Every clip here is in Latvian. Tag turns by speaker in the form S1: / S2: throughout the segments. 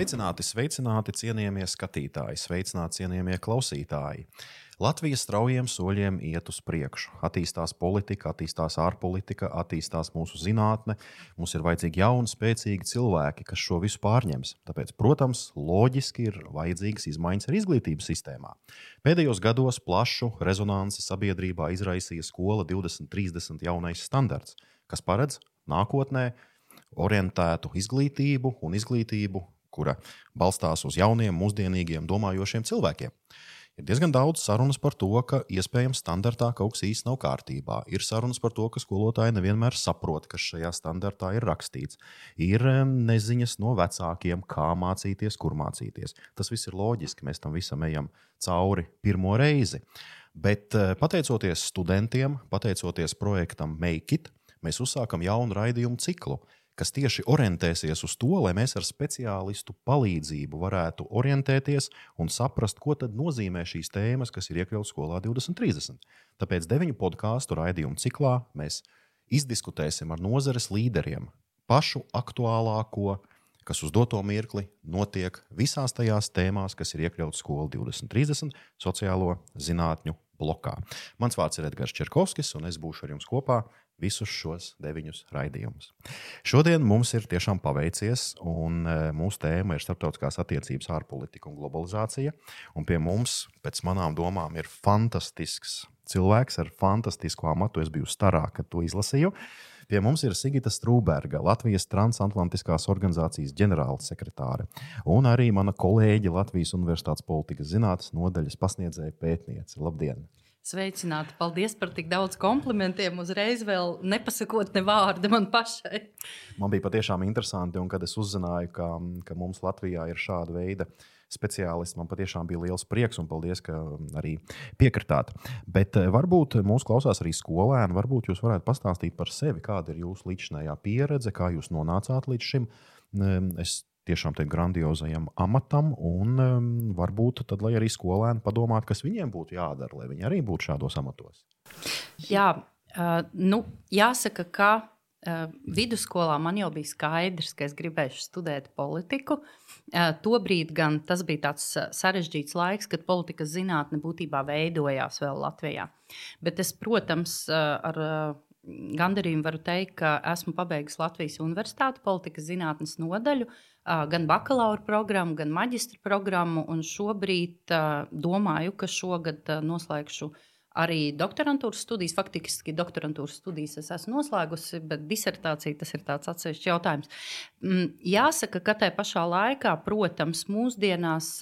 S1: Sveicināti, sveicināti, cienījamie skatītāji, sveicināti, cienījamie klausītāji. Latvija straujiem soļiem iet uz priekšu. Attīstās politika, attīstās ārpolitika, attīstās mūsu zinātne. Mums ir vajadzīgi jauni, spēcīgi cilvēki, kas šo visu pārņems. Tāpēc, protams, loģiski ir vajadzīgas izmaiņas arī izglītības sistēmā. Pēdējos gados plašu rezonanci sabiedrībā izraisīja skola 2030 jaunais standarts, kas paredz nākotnē orientētu izglītību un izglītību, kura balstās uz jauniem, mūsdienīgiem, domājošiem cilvēkiem. Ir diezgan daudz sarunas par to, ka iespējams standartā kaut kas īsti nav kārtībā. Ir sarunas par to, ka skolotāji nevienmēr saprot, kas šajā standartā ir rakstīts. Ir neziņas no vecākiem, kā mācīties, kur mācīties. Tas viss ir loģiski, mēs tam visam ejam cauri pirmo reizi. Bet eh, pateicoties studentiem, pateicoties projektam Make It, mēs uzsākam jaunu raidījumu ciklu kas tieši orientēsies uz to, lai mēs ar speciālistu palīdzību varētu orientēties un saprast, ko tad nozīmē šīs tēmas, kas ir iekļautas skolā 2030. Tāpēc deviņu podkāstu raidījumu ciklā mēs izdiskutēsim ar nozares līderiem pašu aktuālāko, kas uz doto mirkli notiek visās tajās tēmās, kas ir iekļautas skola 2030 sociālo zinātņu blokā. Mans vārds ir Edgars Čerkovskis, un es būšu ar jums kopā visus šos deviņus raidījumus. Šodien mums ir tiešām paveicies, un e, mūsu tēma ir starptautiskās attiecības, ārpolitika un globalizācija. Un pie mums, pēc manām domām, ir fantastisks cilvēks ar fantastisku amatu. Es biju starā, kad to izlasīju. Pie mums ir Sigita Strūberga, Latvijas transatlantiskās organizācijas ģenerālsekretāre, un arī mana kolēģe Latvijas Universitātes politikas zinātnes nodaļas pasniedzēja pētniece. Labdien!
S2: Sveicināti! Paldies par tik daudz komplimentiem. Uzreiz vēl nepasakot ne vārdu man pašai.
S1: Man bija patiešām interesanti, un kad es uzzināju, ka, ka mums Latvijā ir šāda veida speciālisti, man patiešām bija liels prieks un paldies, ka arī piekritāt. Bet eh, varbūt mūsu klausās arī skolēni. Varbūt jūs varētu pastāstīt par sevi, kāda ir jūsu līdzinājā pieredze, kā jūs nonācāt līdz šim. Es tiešām tam grandiozajam amatam, un um, varbūt tad, lai arī skolēni padomātu, kas viņiem būtu jādara, lai viņi arī būtu šādos amatos.
S2: Jā, uh, nu, jāsaka, ka uh, vidusskolā man jau bija skaidrs, ka es gribēšu studēt politiku. Uh, Tobrīd gan tas bija tāds sarežģīts laiks, kad politikas zinātne būtībā veidojās vēl Latvijā. Bet es, protams, uh, ar uh, gandarījumu varu teikt, ka esmu pabeigusi Latvijas Universitātes politikas zinātnes nodaļu, gan bakalaura programmu, gan maģistra programmu. Šobrīd domāju, ka šogad noslēgšu arī doktorantūras studijas. Faktiski doktorantūras studijas es esmu noslēgusi, bet disertācija tas ir tāds atsevišķs jautājums. Mm, jāsaka, ka tajā pašā laikā, protams, mūsdienās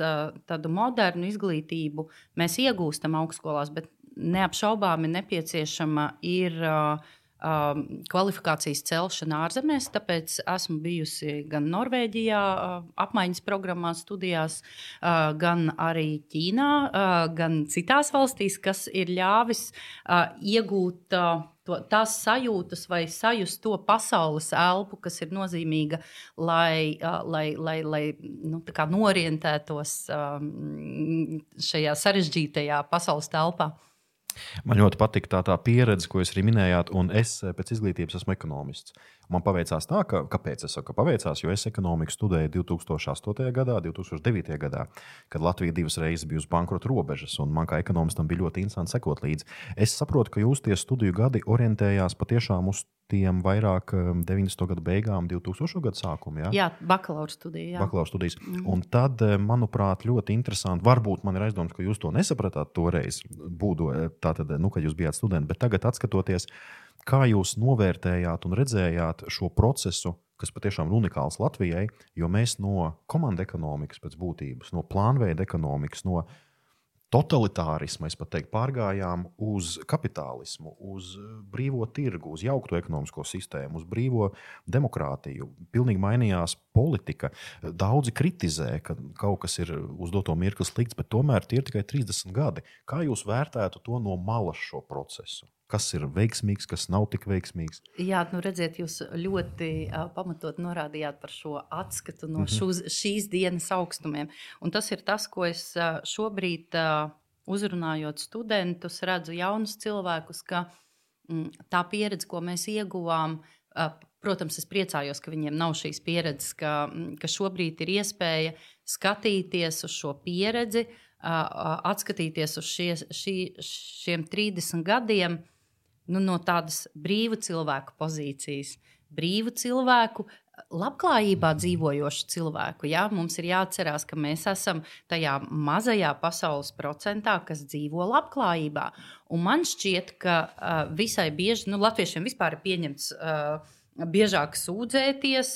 S2: tādu modernu izglītību mēs iegūstam augstskolās, bet neapšaubāmi nepieciešama ir uh, um, kvalifikācijas celšana ārzemēs. Tāpēc esmu bijusi gan Norvēģijā, uh, apmaiņas programmā, studijās, uh, gan arī Ķīnā, uh, gan citās valstīs, kas ir ļāvis uh, iegūt. Uh, to, tās sajūtas vai sajust to pasaules elpu, kas ir nozīmīga, lai, uh, lai, lai, lai nu, norientētos um, šajā sarežģītajā pasaules telpā.
S1: Man ļoti patīk tā, tā pieredze, ko jūs arī minējāt, un es eh, pēc izglītības esmu ekonomists. Man paveicās tā, ka, kāpēc es saku, paveicās, jo es ekonomiku studēju 2008. gadā, 2009. gadā, kad Latvija divas reizes bija uz bankrota robežas, un man kā ekonomistam bija ļoti interesanti sekot līdzi. Es saprotu, ka jūs tie studiju gadi orientējās patiešām uz tiem vairāk 90. Um, gadu beigām, 2000. gadu sākumu.
S2: Ja? Jā, bakalaura studija.
S1: Bakalaura studijas. Mm. Un tad, eh, manuprāt, ļoti interesanti. Varbūt man ir aizdoms, ka jūs to nesapratāt toreiz, būdo, eh, tātad, nu, kad jūs bijāt studenti, bet tagad, skatoties, Kā jūs novērtējāt un redzējāt šo procesu, kas patiešām ir unikāls Latvijai, jo mēs no komandas ekonomikas pēc būtības, no plānveida ekonomikas, no totalitārisma, es pat teiktu, pārgājām uz kapitālismu, uz brīvo tirgu, uz jaukto ekonomisko sistēmu, uz brīvo demokrātiju. Pilnīgi mainījās politika. Daudzi kritizē, ka kaut kas ir uz doto mirkli slikts, bet tomēr tie ir tikai 30 gadi. Kā jūs vērtētu to no malas šo procesu? Kas ir veiksmīgs, kas nav tik veiksmīgs.
S2: Jā, nu redziet, jūs ļoti uh, pamatot norādījāt par šo atskatu no mm -hmm. šūs, šīs dienas augstumiem. Un tas ir tas, ko es uh, šobrīd, uh, uzrunājot studentus, redzu jaunus cilvēkus, ka mm, tā pieredze, ko mēs ieguvām, uh, Protams, es priecājos, ka viņiem nav šīs pieredzes, ka, ka šobrīd ir iespēja skatīties uz šo pieredzi, atskatīties uz šie, šī, šiem 30 gadiem nu, no tādas brīvu cilvēku pozīcijas. Brīvu cilvēku, labklājībā dzīvojošu cilvēku. Jā, mums ir jāatcerās, ka mēs esam tajā mazajā pasaules procentā, kas dzīvo labklājībā. Un man šķiet, ka uh, visai bieži nu, latviešiem vispār ir pieņemts. Uh, biežāk sūdzēties,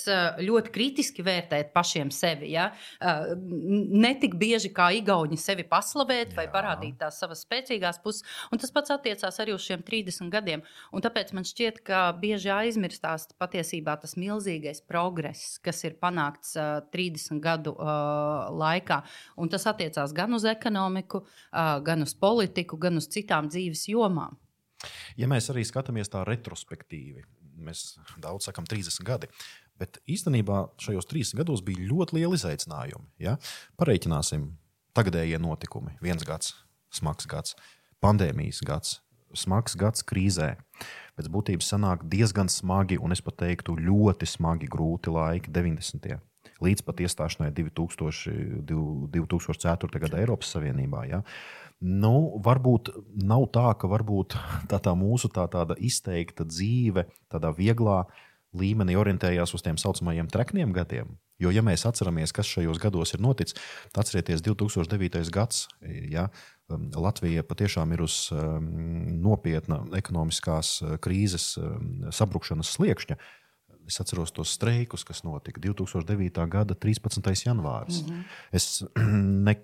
S2: ļoti kritiski vērtēt pašiem sevi. Ja? Ne tik bieži kā Igauni sevi paslavēt vai Jā. parādīt tās savas spēcīgās puses. Un tas pats attiecās arī uz šiem 30 gadiem. Un tāpēc man šķiet, ka bieži aizmirstās patiesībā tas milzīgais progress, kas ir panākts 30 gadu laikā. Un tas attiecās gan uz ekonomiku, gan uz politiku, gan uz citām dzīves jomām.
S1: Ja mēs arī skatāmies tā retrospektīvi, mēs daudz sakām 30 gadi. Bet īstenībā šajos 30 gados bija ļoti lieli izaicinājumi. Ja? Pareiķināsim, tagadējie notikumi. Viens gads, smags gads, pandēmijas gads, smags gads krīzē. Pēc būtības sanāk diezgan smagi, un es pat teiktu, ļoti smagi, grūti laiki 90. līdz pat iestāšanai 2000, 2004. gada Eiropas Savienībā. Ja? Nu, varbūt nav tā, ka tā, tā mūsu tā, tāda izteikta dzīve, tādā vieglā līmenī orientējās uz tiem saucamajiem trekniem gadiem. Jo, ja mēs atceramies, kas šajos gados ir noticis, tad atcerieties, 2009. gads, ja, um, Latvija patiešām ir uz um, nopietna ekonomiskās uh, krīzes um, sabrukšanas sliekšņa es atceros tos streikus, kas notika 2009. gada 13. janvāris. Mm -hmm. Es, ne,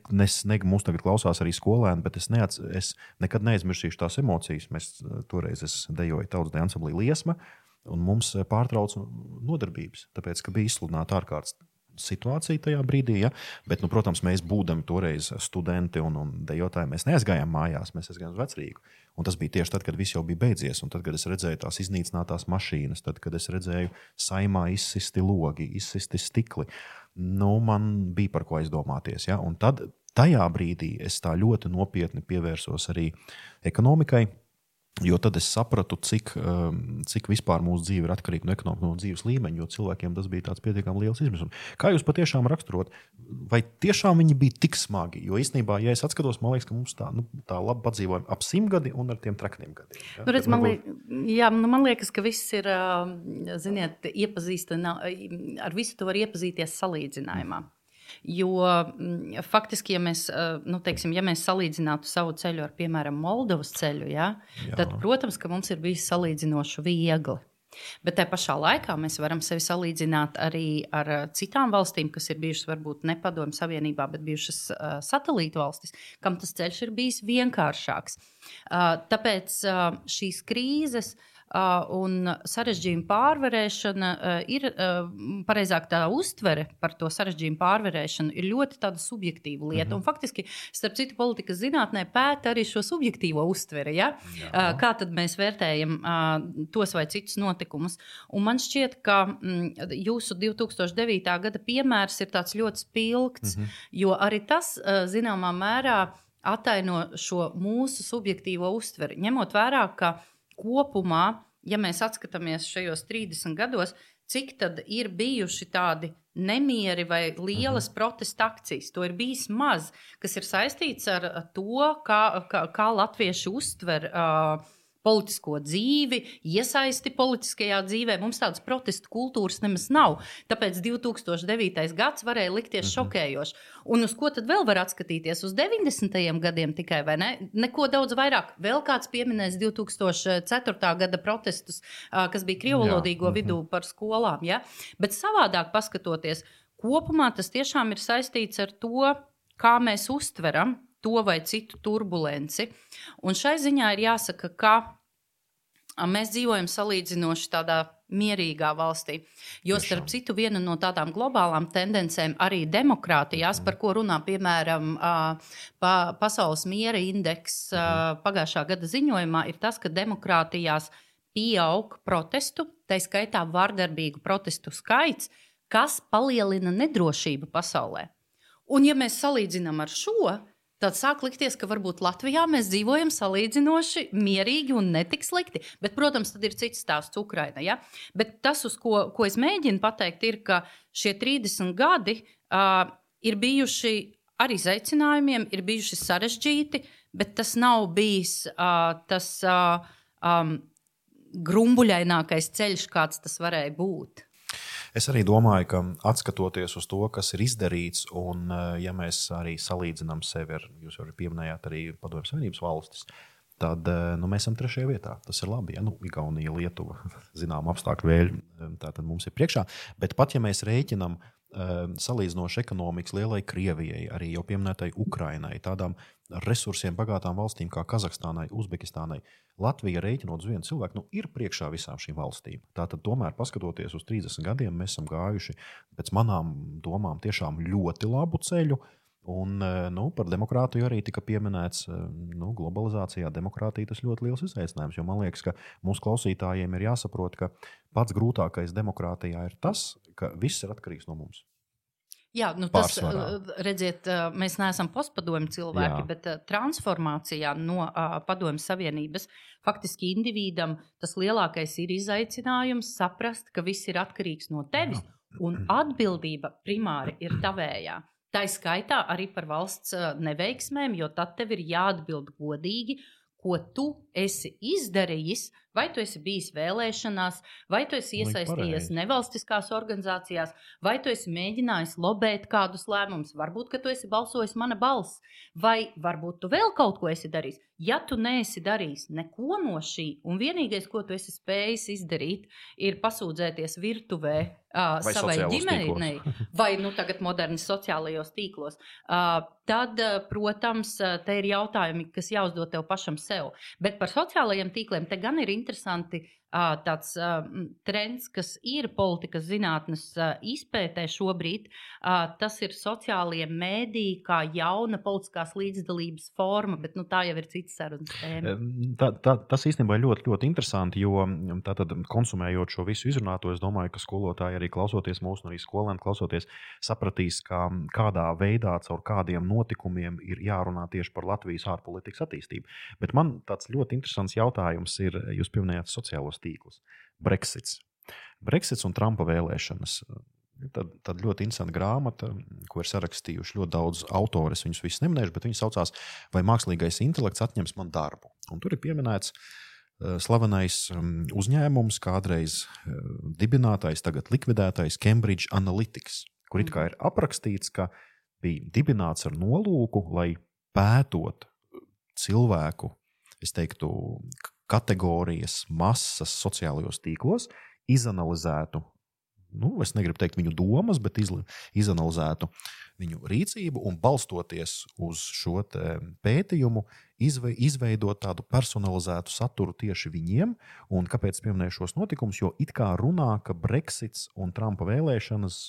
S1: ne, mums tagad klausās arī skolēni, bet es, neats, es nekad neaizmirsīšu tās emocijas. Mēs eh, toreiz dejoju tautas dēļa ansamblī liesma, un mums eh, pārtrauca nodarbības, tāpēc, ka bija izsludināta ārkārtas situācija tajā brīdī. Ja? Bet, nu, protams, mēs būdami toreiz studenti un, un dejotāji, mēs neaizgājām mājās, mēs aizgājām uz vecrīgu. Un tas bija tieši tad, kad viss jau bija beidzies, un tad, kad es redzēju tās iznīcinātās mašīnas, tad, kad es redzēju saimā izsisti logi, izsisti stikli. Nu, man bija par ko aizdomāties. Ja? Un tad, tajā brīdī, es tā ļoti nopietni pievērsos arī ekonomikai Jo tad es sapratu, cik, um, cik vispār mūsu dzīve ir atkarīga no ekonomikas, no dzīves līmeņa, jo cilvēkiem tas bija tāds pietiekami liels izmisums. Kā jūs patiešām raksturot, vai tiešām viņi bija tik smagi? Jo īstenībā, ja es atskatos, man liekas, ka mums tā, nu, tā labi padzīvojam ap simt gadi un ar tiem trakniem gadiem. Ja?
S2: Nu, redz, man, liek, jā, nu, man liekas, ka viss ir, um, ziniet, iepazīstams, ar visu to var iepazīties salīdzinājumā. Mm. Jo mm, faktiski, ja mēs, eh, nu, teiksim, ja mēs salīdzinātu savu ceļu ar, piemēram, Moldovas ceļu, ja, Jā. tad, protams, ka mums ir bijis salīdzinoši viegli. Bet tajā pašā laikā mēs varam sevi salīdzināt arī ar eh, citām valstīm, kas ir bijušas varbūt ne padomju savienībā, bet bijušas uh, satelītu valstis, kam tas ceļš ir bijis vienkāršāks. Uh, tāpēc uh, šīs krīzes uh, un sarežģījuma pārvarēšana ir, pareizāk tā uztvere par to sarežģījumu pārvarēšanu ir ļoti tāda subjektīva lieta. -hmm. Un faktiski, starp citu, politikas zinātnē pēta arī šo subjektīvo uztveri. Ja? Jā. Kā tad mēs vērtējam tos vai citus notikumus? Un man šķiet, ka mm, jūsu 2009. gada piemērs ir tāds ļoti spilgts, -hmm. jo arī tas zināmā mērā ataino šo mūsu subjektīvo uztveri, ņemot vērā, ka kopumā, ja mēs atskatāmies šajos 30 gados, cik tad ir bijuši tādi nemieri vai lielas mhm. protesta akcijas. To ir bijis maz, kas ir saistīts ar to, kā, kā, kā latvieši uztver. Uh, politisko dzīvi, iesaisti politiskajā dzīvē. Mums tādas protestu kultūras nemaz nav. Tāpēc 2009. gads varēja likties -hmm. šokējošs. Un uz ko tad vēl var atskatīties? Uz 90. gadiem tikai, vai ne? Neko daudz vairāk. Vēl kāds pieminēs 2004. gada protestus, kas bija krievalodīgo -hmm. vidū par skolām. Ja? Bet savādāk paskatoties, kopumā tas tiešām ir saistīts ar to, kā mēs uztveram to vai citu turbulenci. Un šai ziņā ir jāsaka, ka mēs dzīvojam salīdzinoši tādā mierīgā valstī. Jo, starp citu, viena no tādām globālām tendencēm arī demokrātijās, par ko runā piemēram pa, Pasaules miera indeks mhm. pagājušā gada ziņojumā, ir tas, ka demokrātijās pieaug protestu, tā skaitā vardarbīgu protestu skaits, kas palielina nedrošību pasaulē. Un, ja mēs salīdzinām ar šo, Tad sāk likties, ka varbūt Latvijā mēs dzīvojam salīdzinoši mierīgi un netik slikti. Bet, protams, tad ir cits stāsts Ukraina. Ja? Bet tas, uz ko, ko es mēģinu pateikt, ir, ka šie 30 gadi uh, ir bijuši ar izaicinājumiem, ir bijuši sarežģīti, bet tas nav bijis uh, tas uh, um, grumbuļainākais ceļš, kāds tas varēja būt.
S1: Es arī domāju, ka atskatoties uz to, kas ir izdarīts, un eh, ja mēs arī salīdzinām sevi ar, jūs jau pieminējāt, arī Padomju Savienības valstis, tad eh, nu, mēs esam trešajā vietā. Tas ir labi. Ja? Nu, Igaunija, Lietuva, zinām, apstākļu vēļi, eh, tā tad mums ir priekšā. Bet pat ja mēs rēķinām salīdzinoši ekonomikas lielai Krievijai, arī jau pieminētai Ukrainai, tādām resursiem bagātām valstīm kā Kazahstānai, Uzbekistānai, Latvija rēķinot uz vienu cilvēku, nu, ir priekšā visām šīm valstīm. Tātad, tomēr, paskatoties uz 30 gadiem, mēs esam gājuši pēc manām domām tiešām ļoti labu ceļu. Un eh, nu, par demokrātiju arī tika pieminēts, eh, nu, globalizācijā demokrātija tas ļoti liels izaicinājums. Jo man liekas, ka mūsu klausītājiem ir jāsaprot, ka pats grūtākais demokrātijā ir tas, ka viss ir atkarīgs no mums.
S2: Jā, nu tas, Pārsvarā. redziet, mēs neesam postpadomju cilvēki, Jā. bet transformācijā no uh, padomju savienības faktiski individam tas lielākais ir izaicinājums saprast, ka viss ir atkarīgs no tevis, un atbildība primāri ir tavējā. Tā ir skaitā arī par valsts neveiksmēm, jo tad tev ir jāatbild godīgi, ko tu esi izdarījis, Vai tu esi bijis vēlēšanās, vai tu esi iesaistījies nevalstiskās organizācijās, vai tu esi mēģinājis lobēt kādus lēmumus, varbūt tu esi balsojis mana balss, vai varbūt tu vēl kaut ko esi darījis. Ja tu neesi darījis neko no šī, un vienīgais, ko tu esi spējis izdarīt, ir pasūdzēties virtuvē uh, vai savai ģimenei, vai nu tagad moderni sociālajos tīklos, uh, tad, protams, te ir jautājumi, kas jāuzdod tev pašam sev. Bet par sociālajiem tīkliem te gan ir interesanti tāds trends, kas ir politikas zinātnes izpētē šobrīd, tas ir sociālie mēdīji kā jauna politiskās līdzdalības forma, bet nu, tā jau ir cits sarunas tēma.
S1: Tā, tā, tas īstenībā ir ļoti, ļoti interesanti, jo tātad, konsumējot šo visu izrunāto, es domāju, ka skolotāji arī klausoties mūsu, arī skolēni klausoties, sapratīs, ka kādā veidā, caur kādiem notikumiem ir jārunā tieši par Latvijas ārpolitikas attīstību. Bet man tāds ļoti interesants jautājums ir, jūs pieminējāt sociālos tīklus. Brexits. Brexits un Trumpa vēlēšanas. Tad, tad ļoti interesanta grāmata, ko ir sarakstījuši ļoti daudz autoru. Es viņus visus neminēšu, bet viņi saucās Vai mākslīgais intelekts atņems man darbu. Un tur ir pieminēts uh, slavenais um, uzņēmums, kādreiz uh, dibinātais, tagad likvidētais Cambridge Analytics, kur it kā ir aprakstīts, ka bija dibināts ar nolūku, lai pētot cilvēku, es teiktu, kategorijas, masas sociālajos tīklos, izanalizētu, nu, es negribu teikt viņu domas, bet izli, izanalizētu viņu rīcību un balstoties uz šo pētījumu, izve, izveidot tādu personalizētu saturu tieši viņiem. Un kāpēc pieminēju šos notikumus? Jo it kā runā, ka Brexits un Trumpa vēlēšanas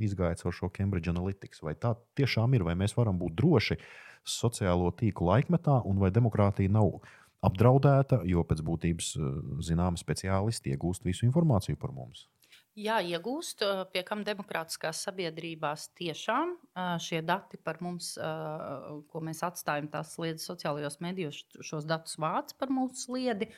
S1: izgāja caur šo Cambridge Analytics. Vai tā tiešām ir, vai mēs varam būt droši sociālo tīklu laikmetā, un vai demokrātija nav apdraudēta, jo pēc būtības zināmi speciālisti iegūst visu informāciju par mums.
S2: Jā, iegūst, eh, pie kam demokrātiskās sabiedrībās tiešām eh, šie dati par mums, ko mēs atstājam tās sliedas sociālajos medijos, šos datus vāc par mūsu sliedi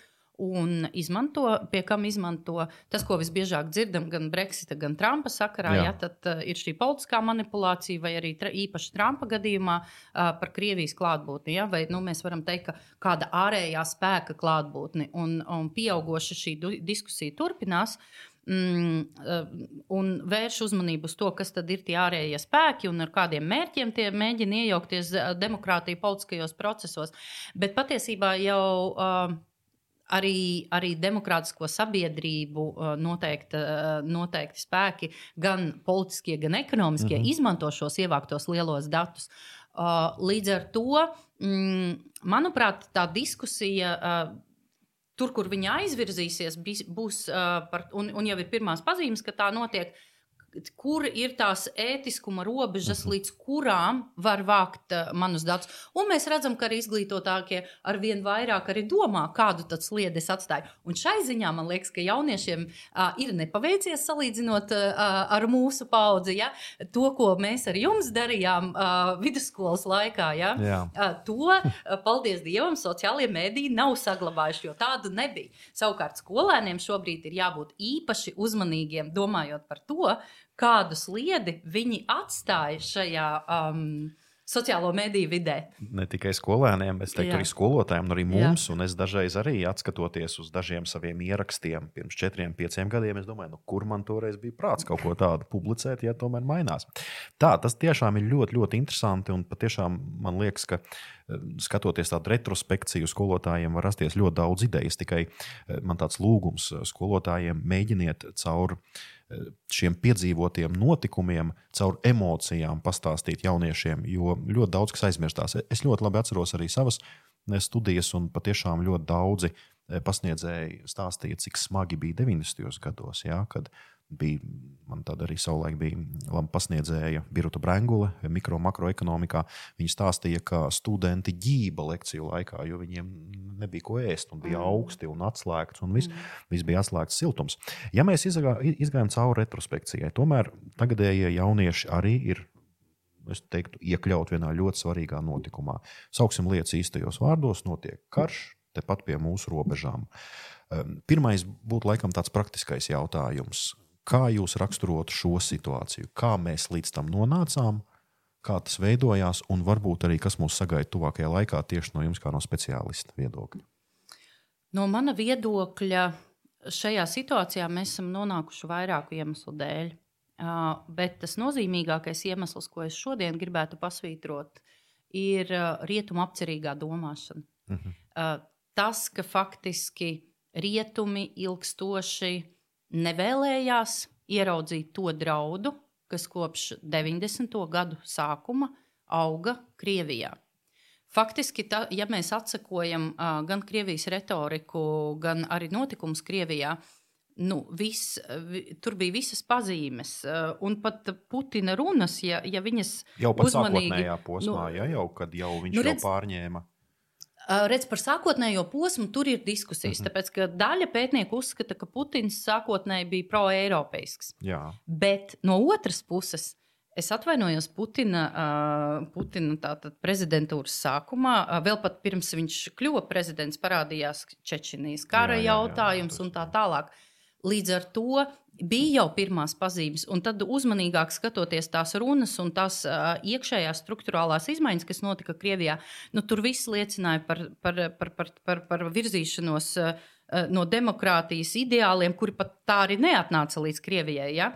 S2: un izmanto, pie kam izmanto tas, ko visbiežāk dzirdam, gan Brexita, gan Trumpa sakarā. Jā. Ja, tad uh, ir šī politiskā manipulācija, vai arī tra, īpaši Trumpa gadījumā uh, par Krievijas klātbūtni. Ja, vai nu, mēs varam teikt, ka kāda ārējā spēka klātbūtne un, un pieaugoša šī diskusija turpinās. Mm, un vērš uzmanību uz to, kas tad ir tie ārējie spēki un ar kādiem mērķiem tie mēģina iejaukties demokrātija politiskajos procesos. Bet patiesībā jau uh, arī, arī demokrātisko sabiedrību noteikti, noteikti spēki, gan politiskie, gan ekonomiskie, mm -hmm. izmanto šos ievāktos lielos datus. Līdz ar to, mm, manuprāt, tā diskusija. Tur, kur viņa aizvirzīsies, būs, par, un, un jau ir pirmās pazīmes, ka tā notiek, kur ir tās ētiskuma robežas, uh -huh. līdz kurām var vākt uh, manus datus. Un mēs redzam, ka arī izglītotākie ar vien vairāk arī domā, kādu tad sliedi es atstāju. Un šai ziņā man liekas, ka jauniešiem uh, ir nepaveicies salīdzinot uh, ar mūsu paudzi. Ja? To, ko mēs ar jums darījām uh, vidusskolas laikā, ja? uh, to, uh, paldies Dievam, sociālajie mēdīji nav saglabājuši, jo tādu nebija. Savukārt skolēniem šobrīd ir jābūt īpaši uzmanīgiem, domājot par to, kādu sliedi viņi atstāja šajā um, sociālo mediju vidē.
S1: Ne tikai skolēniem, bet arī skolotājiem, arī mums. Jā. Un es dažreiz arī skatoties uz dažiem saviem ierakstiem pirms četriem, pieciem gadiem, es domāju, nu, kur man toreiz bija prāts kaut ko tādu publicēt, ja tomēr mainās. Tā, tas tiešām ir ļoti, ļoti interesanti. Un patiešām man liekas, ka eh, skatoties tādu retrospekciju, skolotājiem var rasties ļoti daudz idejas. Tikai eh, man tāds lūgums eh, skolotājiem mēģiniet caur šiem piedzīvotiem notikumiem, caur emocijām pastāstīt jauniešiem, jo ļoti daudz kas aizmirstās. Es ļoti labi atceros arī savas eh, studijas, un patiešām ļoti daudzi eh, pasniedzēji stāstīja, cik smagi bija 90. gados, ja, kad bija, man tāda arī savulaik bija laba pasniedzēja Birta Brangule, mikro un makroekonomikā. Viņa stāstīja, ka studenti ģība lekciju laikā, jo viņiem nebija ko ēst, un bija mm. augsti un atslēgts, un viss, mm. viss bija atslēgts siltums. Ja mēs izgājām cauri retrospekcijai, tomēr tagadējie jaunieši arī ir es teiktu, iekļaut vienā ļoti svarīgā notikumā. Sauksim lietas īstajos vārdos, notiek karš tepat pie mūsu robežām. Ehm, pirmais būtu laikam tāds praktiskais jautājums. Kā jūs raksturotu šo situāciju? Kā mēs līdz tam nonācām, kā tas veidojās, un varbūt arī kas mūs sagaida tuvākajā laikā tieši no jums, kā no speciālista viedokļa?
S2: No mana viedokļa šajā situācijā mēs esam nonākuši vairāku iemeslu dēļ. Bet tas nozīmīgākais iemesls, ko es šodien gribētu pasvītrot, ir rietumu apcerīgā domāšana. Uh -huh. uh, tas, ka faktiski rietumi ilgstoši nevēlējās ieraudzīt to draudu, kas kopš 90. gadu sākuma auga Krievijā. Faktiski, ta, ja mēs atsakojam uh, gan Krievijas retoriku, gan arī notikumus Krievijā, nu, vis, vi, tur bija visas pazīmes. Uh, un pat Putina runas, ja, ja viņas
S1: jau pat uzmanīgi, sākotnējā posmā, nu, ja, jau, kad jau viņš nu, redz, jau pārņēma.
S2: Redz, par sākotnējo posmu tur ir diskusijas. Mm -hmm. Tāpēc, ka daļa pētnieku uzskata, ka Putins sākotnēji bija pro-eiropeisks. Bet no otras puses, es atvainojos Putina, Putina tātad, prezidentūras sākumā. Vēl pat pirms viņš kļuva prezidents, parādījās Čečenijas kara jā, jā, jautājums jā, jā, un tā tālāk. Līdz ar to bija jau pirmās pazīmes, un tad uzmanīgāk skatoties tās runas un tās uh, iekšējās struktūrālās izmaiņas, kas notika Krievijā, nu, tur viss liecināja par, par, par, par, par, par virzīšanos. Uh, no demokrātijas ideāliem, kuri pat tā arī neatnāca līdz Krievijai. Ja?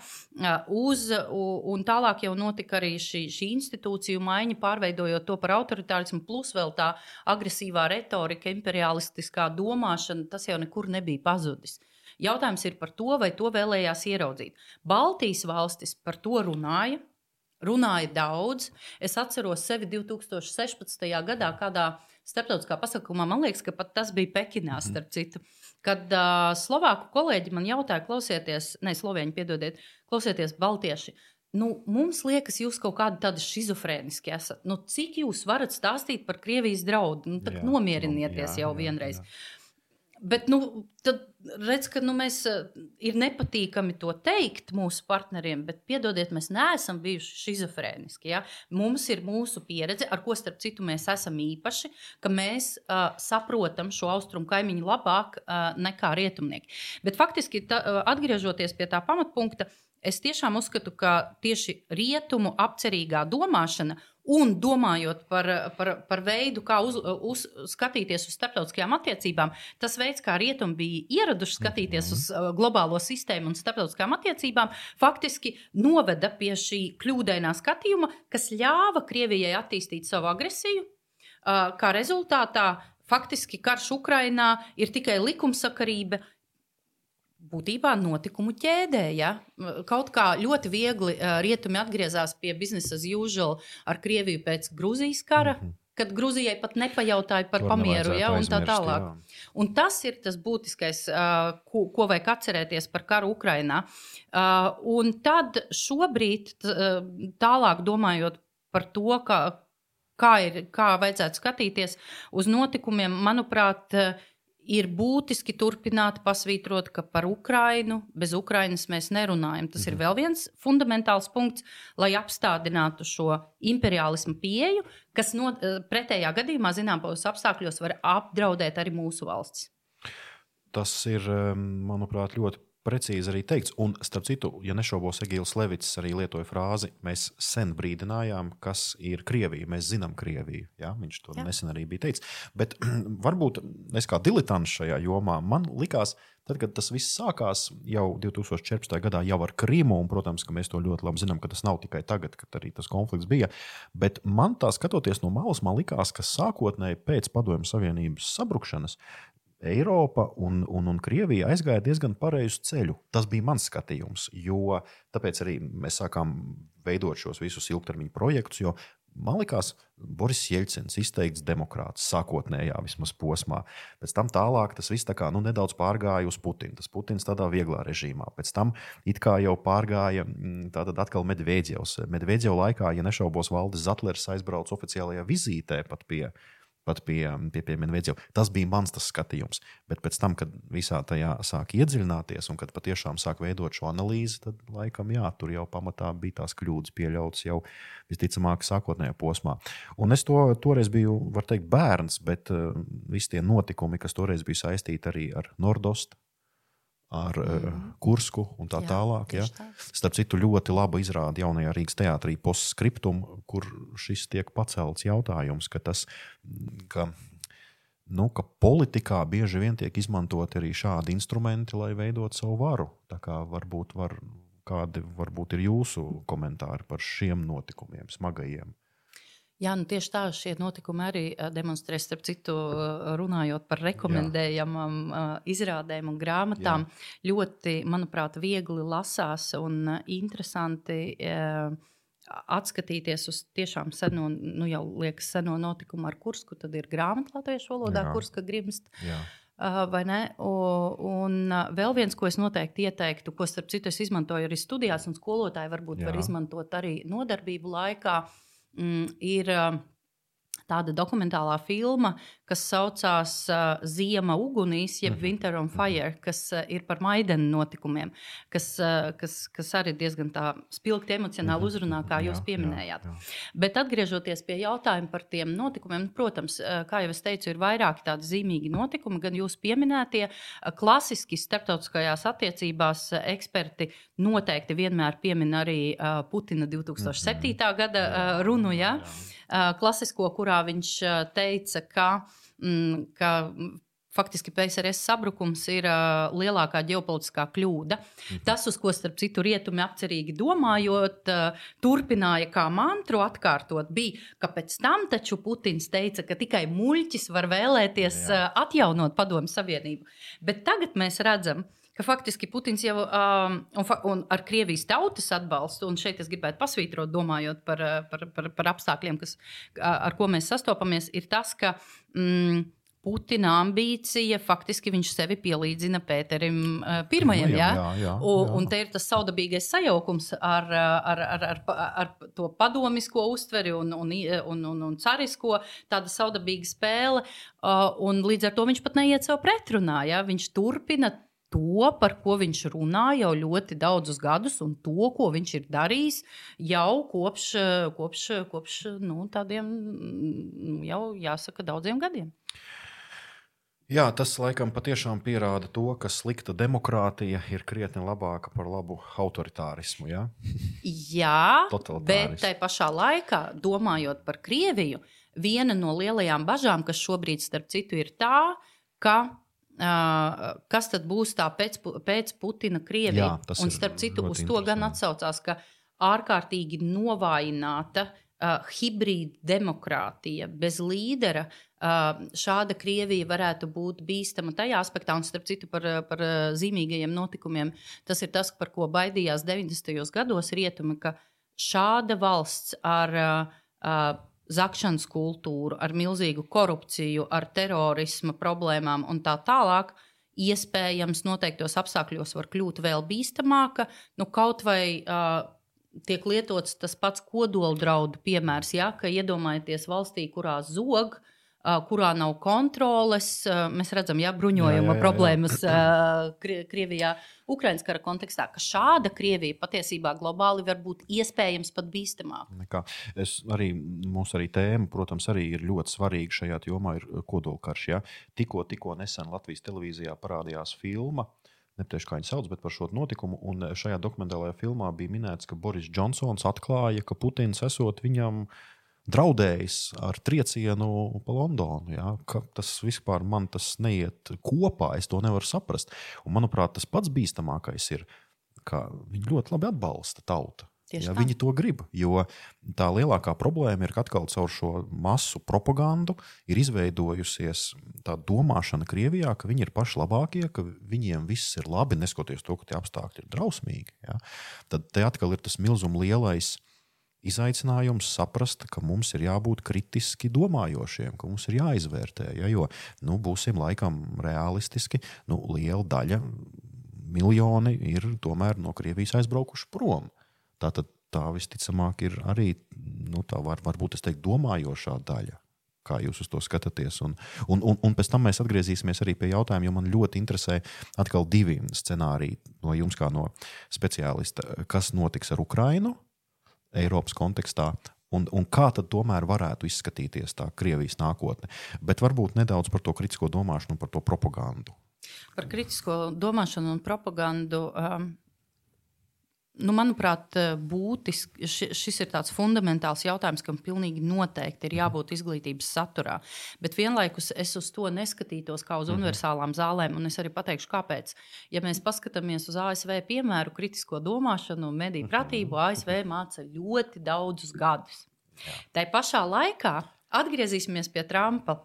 S2: Uz, un tālāk jau notika arī šī, šī institūciju maiņa, pārveidojot to par autoritārismu, plus vēl tā agresīvā retorika, imperialistiskā domāšana, tas jau nekur nebija pazudis. Uh, Jautājums ir par to, vai to vēlējās ieraudzīt. Baltijas valstis par to runāja. Runāja daudz. Es atceros sevi 2016. gadā, kādā starptautiskā pasākumā, man liekas, ka pat tas bija Pekinā, mhm. starp citu. Kad uh, Slovāku kolēģi man jautāja, klausieties, ne Slovēņi, piedodiet, klausieties, Baltieši, nu, mums liekas, jūs kaut kādi tādi schizofrēniski esat. Nu, cik jūs varat stāstīt par Krievijas draudu? Nu, jā, nomierinieties nu, jā, jau vienreiz. Jā, jā. Bet nu, tad redz, ka nu, mēs eh, ir nepatīkami to teikt mūsu partneriem, bet piedodiet, mēs neesam bijuši schizofrēniski. Ja? Mums ir mūsu pieredze, ar ko starp citu mēs esam īpaši, ka mēs uh, saprotam šo austrumu kaimiņu labāk uh, nekā rietumnieki. Bet faktiski, ta, uh, atgriežoties pie tā pamatpunkta, es tiešām uzskatu, ka tieši rietumu apcerīgā domāšana Un domājot par, par, par veidu, kā uz, uz, skatīties uz starptautiskajām attiecībām, tas veids, kā rietumi bija ieraduši skatīties uz uh, globālo sistēmu un starptautiskām attiecībām, faktiski noveda pie šī kļūdainā skatījuma, kas ļāva Krievijai attīstīt savu agresiju. Uh, kā rezultātā faktiski karš Ukrainā ir tikai likumsakarība, būtībā notikumu ķēdē. Ja? Kaut kā ļoti viegli rietumi atgriezās pie biznesa as usual ar Krieviju pēc Grūzijas kara. Mm -hmm. kad Grūzijai pat nepajautāja par pamieru, ja, un tā tālāk. Jā. Un tas ir tas būtiskais, ko, ko vajag atcerēties par karu Ukrajinā. Un tad šobrīd, tālāk domājot par to, ka, kā, ir, kā vajadzētu skatīties uz notikumiem, manuprāt, ir būtiski turpināt pasvītrot, ka par Ukrajinu bez Ukrainas mēs nerunājam. Tas mhm. ir vēl viens fundamentāls punkts, lai apstādinātu šo imperialismu pieeju, kas no, eh, pretējā gadījumā, zināmos apstākļos, var apdraudēt arī mūsu valsts.
S1: Tas ir, manuprāt, ļoti precīzi arī teikts. Un, starp citu, ja nešaubos, Egīls Levits arī lietoja frāzi, mēs sen brīdinājām, kas ir Krievija. Mēs zinām Krieviju. Ja? Viņš to Jā. nesen arī bija teicis. Bet varbūt es kā diletants šajā jomā, man likās, tad, kad tas viss sākās jau 2014. gadā, jau ar Krīmu, un, protams, ka mēs to ļoti labi zinām, ka tas nav tikai tagad, kad arī tas konflikts bija. Bet man tā skatoties no malas, man likās, ka sākotnēji pēc Padomju Savienības sabrukšanas Eiropa un, un, un Krievija aizgāja diezgan pareizu ceļu. Tas bija mans skatījums, jo tāpēc arī mēs sākām veidot šos visus ilgtermiņa projektus. Man liekas, Boris Jelcins izteikts demokrāts sākotnējā vismaz posmā. Pēc tam tālāk tas viss tā kā, nu, nedaudz pārgāja uz Putinu. Tas Putins tādā vieglā režīmā. Pēc tam it kā jau pārgāja mm, tātad atkal Medvedevs. Medvedevs laikā, ja nešaubos, Valdis Zatlers aizbrauca oficiālajā vizītē pat pie pat pie, pie, pie Medvedeva. Tas bija mans tas skatījums. Bet pēc tam, kad visā tajā sāk iedziļināties un kad patiešām sāk veidot šo analīzi, tad laikam jā, tur jau pamatā bija tās kļūdas pieļautas jau visticamāk sākotnējā posmā. Un es to toreiz biju, var teikt, bērns, bet uh, visi tie notikumi, kas toreiz bija saistīti arī ar Nordostu ar mm -hmm. Kursku un tā jā, tālāk. Ja? Tā. Starp citu, ļoti laba izrāda jaunajā Rīgas teātrī postscriptum, kur šis tiek pacelts jautājums, ka tas, ka, nu, ka politikā bieži vien tiek izmantot arī šādi instrumenti, lai veidotu savu varu. Tā kā varbūt, var, kādi varbūt ir jūsu komentāri par šiem notikumiem, smagajiem?
S2: Jā, nu tieši tā šie notikumi arī demonstrē, starp citu, runājot par rekomendējamām izrādēm un grāmatām. Jā. Ļoti, manuprāt, viegli lasās un interesanti atskatīties uz tiešām seno, nu jau liekas, seno notikumu ar Kursku. Tad ir grāmata latviešu valodā, Jā. Kurska grimst. Jā. Vai ne? Un vēl viens, ko es noteikti ieteiktu, ko starp citu es izmantoju arī studijās, un skolotāji varbūt Jā. var izmantot arī nodarbību laikā, uh, mm, ir tāda dokumentālā filma, kas saucās uh, Ziema ugunīs, jeb -hmm. Winter on Fire, kas uh, ir par Maidenu notikumiem, kas, uh, kas, kas arī diezgan tā spilgti emocionāli mhm. uzrunā, kā jūs pieminējāt. Jā, jā. Bet atgriežoties pie jautājuma par tiem notikumiem, nu, protams, uh, kā jau es teicu, ir vairāki tādi zīmīgi notikumi, gan jūs pieminētie, uh, klasiski starptautiskajās attiecībās uh, eksperti noteikti vienmēr piemin arī uh, Putina 2007. Mm -hmm. gada uh, runu. Ja? Jā klasisko, kurā viņš teica, ka, mm, ka faktiski PSRS sabrukums ir uh, lielākā ģeopolitiskā kļūda. Mhm. Tas, uz ko starp citu rietumi apcerīgi domājot, uh, turpināja kā mantru atkārtot, bija, ka pēc tam taču Putins teica, ka tikai muļķis var vēlēties uh, atjaunot Padomu Savienību. Bet tagad mēs redzam, ka faktiski Putins jau um, un, un ar Krievijas tautas atbalstu, un šeit es gribētu pasvītrot, domājot par, par, par, par apstākļiem, kas, ar ko mēs sastopamies, ir tas, ka. Mm, Putina ambīcija, faktiski viņš sevi pielīdzina Pēterim pirmajam. Jā, jā, jā, jā. Un, un te ir tas saudabīgais sajaukums ar, ar, ar, ar, ar to padomisko uztveri un, un, un, un, un carisko, tāda saudabīga spēle. Un līdz ar to viņš pat neiet sev pretrunā. Ja? Viņš turpina to, par ko viņš runā jau ļoti daudzus gadus, un to, ko viņš ir darījis jau kopš, kopš, kopš nu, tādiem, nu, jau jāsaka, daudziem gadiem.
S1: Jā, tas laikam patiešām pierāda to, ka slikta demokrātija ir krietni labāka par labu autoritārismu. Ja?
S2: Jā, bet tai pašā laikā, domājot par Krieviju, viena no lielajām bažām, kas šobrīd, starp citu, ir tā, ka kas tad būs tā pēc, pēc Putina Krievija. Jā, un starp citu, uz to gan atsaucās, ka ārkārtīgi novājināta uh, hibrīda demokrātija bez līdera. Uh, šāda Krievija varētu būt bīstama tajā aspektā, un starp citu par, par zīmīgajiem notikumiem. Tas ir tas, par ko baidījās 90. gados rietumi, ka šāda valsts ar uh, zakšanas kultūru, ar milzīgu korupciju, ar terorisma problēmām un tā tālāk, iespējams, noteiktos apstākļos var kļūt vēl bīstamāka. Nu, kaut vai uh, tiek lietots tas pats kodoldraudu piemērs, ja, ka iedomājieties valstī, kurā zog, uh, kurā nav kontroles. Mēs redzam, ja bruņojuma jā, jā, jā, problēmas Krievijā, Ukraiņas kara kontekstā, ka šāda Krievija patiesībā globāli var būt iespējams pat bīstamāka.
S1: Es arī, mūsu arī tēma, protams, arī ir ļoti svarīga šajā jomā, ir kodolkarš. Ja? Tikko, tikko nesen Latvijas televīzijā parādījās filma. Nepateikšu, kā viņi sauc, bet par šo notikumu. Un šajā dokumentālajā filmā bija minēts, ka Boris Džonsons atklāja, ka Putins esot viņam uh, draudējis ar triecienu pa Londonu. Ja? Tas vispār man tas neiet kopā, es to nevaru saprast. Un, manuprāt, tas pats bīstamākais ir, ka viņi ļoti labi atbalsta tautu. Ja, viņi to grib, jo tā lielākā problēma ir, ka atkal caur šo masu propagandu ir izveidojusies tā domāšana Krievijā, ka viņi ir paši labākie, ka viņiem viss ir labi, neskatoties to, ka tie apstākļi ir drausmīgi. Ja. Tad te atkal ir tas milzums lielais izaicinājums saprast, ka mums ir jābūt kritiski domājošiem, ka mums ir jāizvērtē. Ja, jo nu, būsim laikam realistiski, nu, liela daļa, miljoni ir tomēr no Krievijas aizbraukuši prom. Tātad tā visticamāk ir arī nu, tā var, varbūt teikt, domājošā daļa. Kā jūs uz to skatāties? Un, un, un, un pēc tam mēs atgriezīsimies arī pie jautājuma, jo man ļoti interesē atkal divi scenāriji no jums, kā no speciālista. Kas notiks ar Ukrajinu? Eiropas kontekstā. Un, un kā tad tomēr varētu izskatīties tā Krievijas nākotne? Bet varbūt nedaudz par to kritisko domāšanu, par to propagandu.
S2: Par kritisko domāšanu un propagandu. Um, Nu, manuprāt, būtiski, šis ir tāds fundamentāls jautājums, kam pilnīgi noteikti ir jābūt izglītības saturā. Bet vienlaikus es uz to neskatītos kā uz mhm. universālām zālēm, un es arī pateikšu, kāpēc. Ja mēs paskatāmies uz ASV piemēru, kritisko domāšanu un mediju pratību, ASV māca ļoti daudzus gadus. Tā pašā laikā atgriezīsimies pie Trumpa.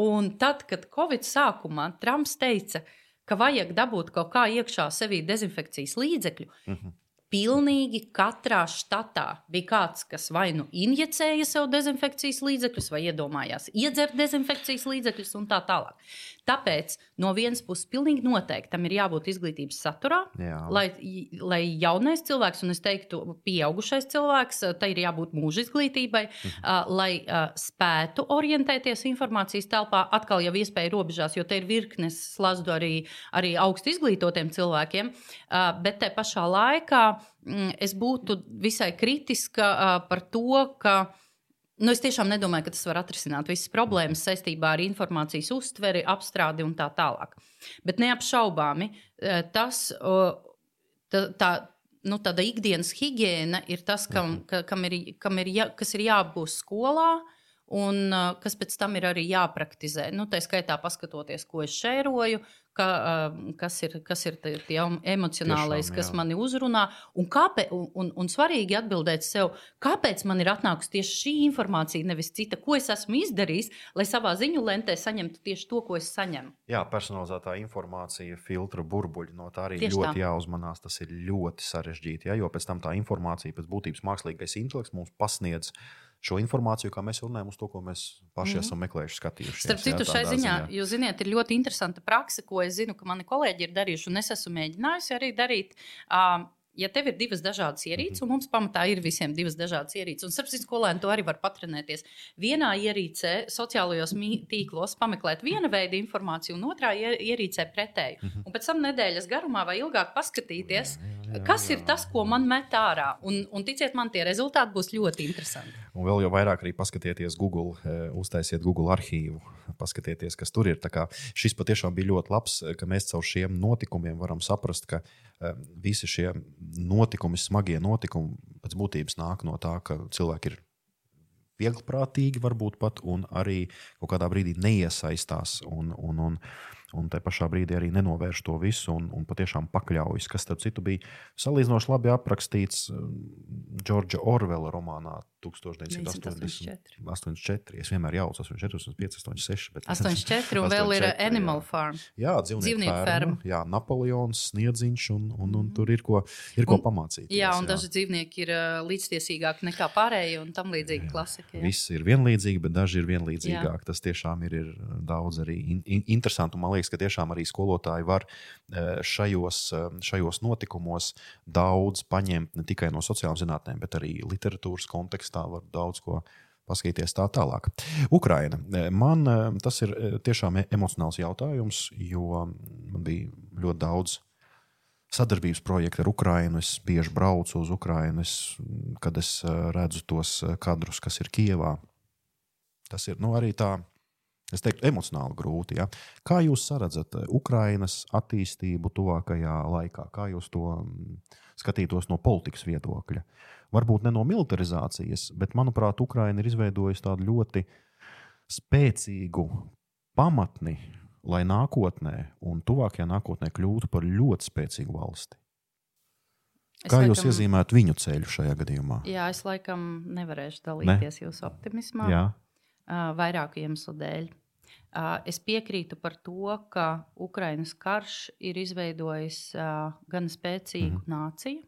S2: Un tad, kad Covid sākumā Trumps teica, ka vajag dabūt kaut kā iekšā sevī dezinfekcijas līdzekļu, uh mhm. -huh pilnīgi katrā štatā bija kāds, kas vai nu injicēja sev dezinfekcijas līdzekļus, vai iedomājās iedzert dezinfekcijas līdzekļus un tā tālāk. Tāpēc no vienas puses, pilnīgi noteikti tam ir jābūt izglītības saturā, Jā. lai, lai jaunais cilvēks, un es teiktu, pieaugušais cilvēks, tai ir jābūt mūža izglītībai, mhm. lai spētu orientēties informācijas telpā. Atkal jau iespēja robežās, jo te ir virknes slazdu arī, arī augstu izglītotiem cilvēkiem, bet te pašā laikā es būtu visai kritiska par to, ka Nu, es tiešām nedomāju, ka tas var atrisināt visas problēmas saistībā ar informācijas uztveri, apstrādi un tā tālāk. Bet neapšaubāmi tas, tā, tā, nu, tāda ikdienas higiēna ir tas, kam, mhm. ka, kam ir, kam ir, jā, kas ir jābūt skolā. Un uh, kas pēc tam ir arī jāpraktizē. Nu, tā skaitā, paskatoties, ko es šēroju, ka, kas ir, kas ir tie emocionālais, Tiešām, kas jā. mani uzrunā. Un, kāpēc, un, un, un svarīgi atbildēt sev, kāpēc man ir atnākusi tieši šī informācija, nevis cita, ko es esmu izdarījis, lai savā ziņu lentē saņemtu tieši to, ko es saņemu.
S1: Jā, personalizētā informācija, filtra burbuļi, no tā arī tieši ļoti tā. jāuzmanās. Tas ir ļoti sarežģīti, ja, jo pēc tam tā informācija pēc būtības mākslīgais intelekts mums pasniedz šo informāciju, kā mēs runājam, uz to, ko mēs paši mm -hmm. esam meklējuši, skatījušies.
S2: Starp citu, šai ziņā, ziņā, jūs zināt, ir ļoti interesanta praksa, ko es zinu, ka mani kolēģi ir darījuši, un es esmu mēģinājusi arī darīt. Um, ja tev ir divas dažādas ierīces, -hmm. un mums pamatā ir visiem divas dažādas ierīces, un starptautiskā skolēni to arī var patrenēties. Vienā ierīcē, sociālajos tīklos, pameklēt viena veida informāciju, un otrā ierīcē pretēju. -hmm. Un pēc tam nedēļas garumā vai ilgāk paskatīties, jā, jā, jā, kas jā. ir tas, ko man met ārā. Un, un ticiet man, tie rezultāti būs ļoti interesanti.
S1: Un vēl jau vairāk arī paskatieties Google, eh, uztaisiet Google arhīvu, paskatieties, kas tur ir. Šis patiešām bija ļoti labs, ka mēs caur šiem notikumiem varam saprast, ka eh, visi šie notikumi, smagie notikumi pēc būtības nāk no tā, ka cilvēki ir viegliprātīgi, varbūt pat, un arī kaut kādā brīdī neiesaistās. Un, un, un, un tā pašā brīdī arī nenovērš to visu un, un patiešām pakļaujas, kas, starp citu, bija salīdzinoši labi aprakstīts Džordža Orvela romānā 1984. 84. Es vienmēr jaucu 84, 85, 86. Bet
S2: 84 un vēl ir
S1: 84,
S2: Animal
S1: jā.
S2: Farm.
S1: Jā, dzīvnieku, ferma. Jā, Napoleons, Sniedziņš, un, un, un tur ir ko, ir ko
S2: Un-
S1: pamācīt.
S2: Jā, un daži dzīvnieki ir uh, līdztiesīgāki nekā pārējie, un tam līdzīgi klasika. jā.
S1: Viss ir vienlīdzīgi, bet daži ir vienlīdzīgāki. Tas tiešām ir, ir daudz arī in, in, interesanti. un Man liekas, ka tiešām arī skolotāji var šajos, šajos notikumos daudz paņemt ne tikai no sociālām zinātnēm, bet arī literatūras kontekstā var daudz ko paskatīties tā tālāk. Ukraina. Man eh, tas ir eh, tiešām e- emocionāls jautājums, jo man bija ļoti daudz sadarbības projektu ar Ukrajinu. Es bieži braucu uz Ukrajinu, kad es eh, redzu tos kadrus, kas ir Kijevā. Tas ir nu, arī tā, es teiktu, emocionāli grūti. Ja? Kā jūs redzat Ukrainas attīstību tuvākajā laikā? Kā jūs to mm, skatītos no politikas viedokļa? Varbūt ne no militarizācijas, bet, manuprāt, Ukraina ir izveidojusi tādu ļoti spēcīgu pamatni, lai nākotnē un tuvākajā nākotnē kļūtu par ļoti spēcīgu valsti.
S2: Es
S1: Kā jūs
S2: laikam-
S1: iezīmētu viņu ceļu šajā gadījumā?
S2: Jā, es laikam nevarēšu dalīties ne? jūsu optimismā.
S1: Jā,
S2: Uh, vairāku iemeslu dēļ. Uh, Es piekrītu par to, ka Ukraiņas karš ir izveidojis uh, gan spēcīgu mm -hmm. nāciju.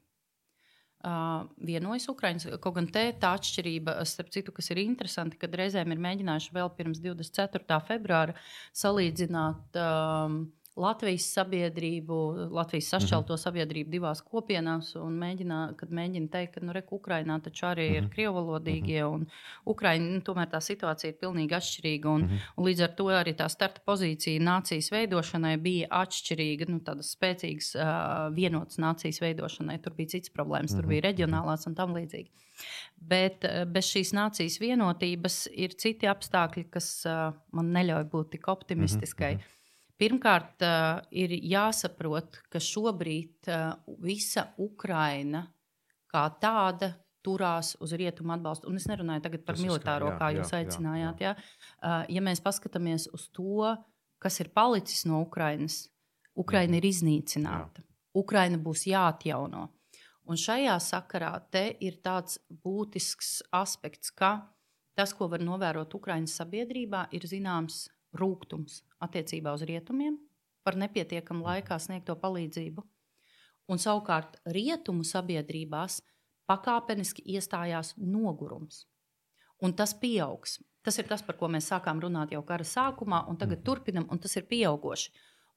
S2: Vienojas Ukraiņas, kaut gan te tā atšķirība, starp citu, kas ir interesanti, kad reizēm ir mēģinājuši vēl pirms 24. februāra salīdzināt um, Latvijas sabiedrību, Latvijas sašķelto mm -hmm. sabiedrību divās kopienās, un mēģinā, kad mēģina teikt, ka nu, re, Ukrainā taču arī mm -hmm. ir krievalodīgie, un Ukraiņa nu, tomēr tā situācija ir pilnīgi atšķirīga. Un, mm -hmm. un līdz ar to arī tā starta pozīcija nācijas veidošanai bija atšķirīga, nu, tādas spēcīgas, uh, vienotas nācijas veidošanai. Tur bija cits problēmas, tur bija reģionālās un tam līdzīgi. Bet uh, bez šīs nācijas vienotības ir citi apstākļi, kas uh, man neļauj būt tik optimistiskai. Mm -hmm. Pirmkārt, ir jāsaprot, ka šobrīd visa Ukraina kā tāda turās uz rietumu atbalstu. Un es nerunāju tagad par
S1: Tas
S2: militāro,
S1: skaidrs, jā,
S2: kā
S1: jā,
S2: jūs
S1: jā,
S2: aicinājāt. Jā. Uh, ja mēs paskatāmies uz to, kas ir palicis no Ukrainas, Ukraina ir iznīcināta. Ukraina būs jāatjauno. Un šajā sakarā te ir tāds būtisks aspekts, ka tas, ko var novērot Ukraiņas sabiedrībā, ir zināms rūkums attiecībā uz rietumiem par nepietiekamu laikā sniegto palīdzību. Un savukārt rietumu sabiedrībās pakāpeniski iestājās nogurums. Un tas pieaugs. Tas ir tas, par ko mēs sākām runāt jau kara sākumā, un tagad turpinam, un tas ir pieaugoši.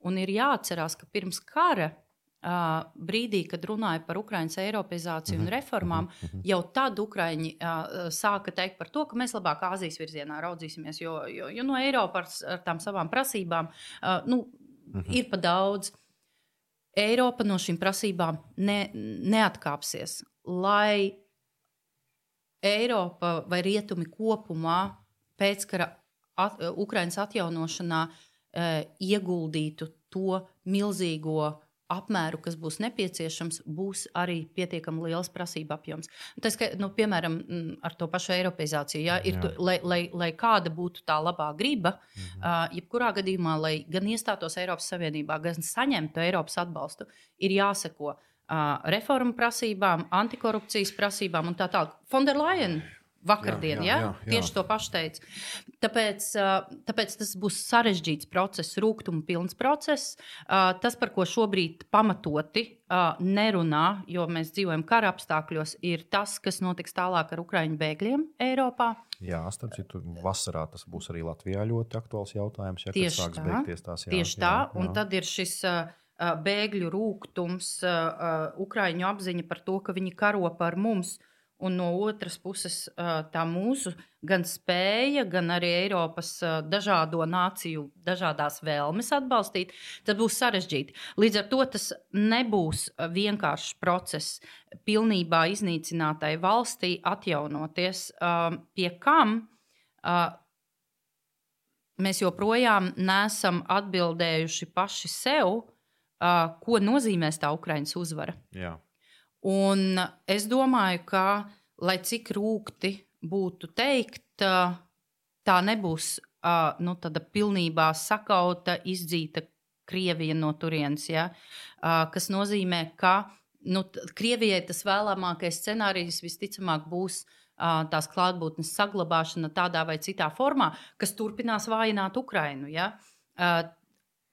S2: Un ir jāatcerās, ka pirms kara Uh, brīdī, kad runāja par Ukraiņas eiropeizāciju un reformām, jau tad Ukrāņi uh, sāka teikt par to, ka mēs labāk Āzijas virzienā raudzīsimies, jo, jo, jo no Eiropas ar tām savām prasībām uh, nu, ir pa daudz. Eiropa no šīm prasībām ne, neatkāpsies. Lai Eiropa vai rietumi kopumā pēckara at, Ukraiņas atjaunošanā uh, ieguldītu to milzīgo apmēru, kas būs nepieciešams, būs arī pietiekami liels prasību apjoms. Tas, ka, nu, piemēram, mm, ar to pašu eiropeizāciju, ja, ir, tu, lai, lai, lai kāda būtu tā labā griba, mhm. uh, jebkurā gadījumā, lai gan iestātos Eiropas Savienībā, gan saņemtu Eiropas atbalstu, ir jāseko uh, reformu prasībām, antikorupcijas prasībām un tā tālāk. Fonderlaina vakardien,
S1: Jā, jā, jā, jā.
S2: tieši to pašu teica. Tāpēc, tāpēc tas būs sarežģīts process, rūkuma pilns process. Tas, par ko šobrīd pamatoti nerunā, jo mēs dzīvojam kara apstākļos, ir tas, kas notiks tālāk ar Ukraiņu bēgļiem Eiropā.
S1: Jā, starp citu, vasarā tas būs arī Latvijā ļoti aktuāls jautājums. Ja,
S2: Tieši
S1: sāks
S2: tā.
S1: beigties tās jā,
S2: Tieši tā, un tad ir šis bēgļu rūkums, Ukrāņu apziņa par to, ka viņi karo par mums. Un no otras puses, tā mūsu gan spēja, gan arī Eiropas dažādo nāciju, dažādās vēlmes atbalstīt, tas būs sarežģīti. Līdz ar to tas nebūs vienkāršs process pilnībā iznīcinātai valstī atjaunoties, pie kam mēs joprojām nesam atbildējuši paši sev, ko nozīmēs tā Ukraiņas uzvara.
S1: Jā.
S2: Un es domāju, ka, lai cik rūkti būtu teikt, tā nebūs nu, tāda pilnībā sakauta, izdzīta Krievija no turienes. Ja? Kas nozīmē, ka nu, Krievijai tas vēlamākais scenārijs visticamāk būs tās klātbūtnes saglabāšana tādā vai citā formā, kas turpinās vājināt Ukrainu. Ja?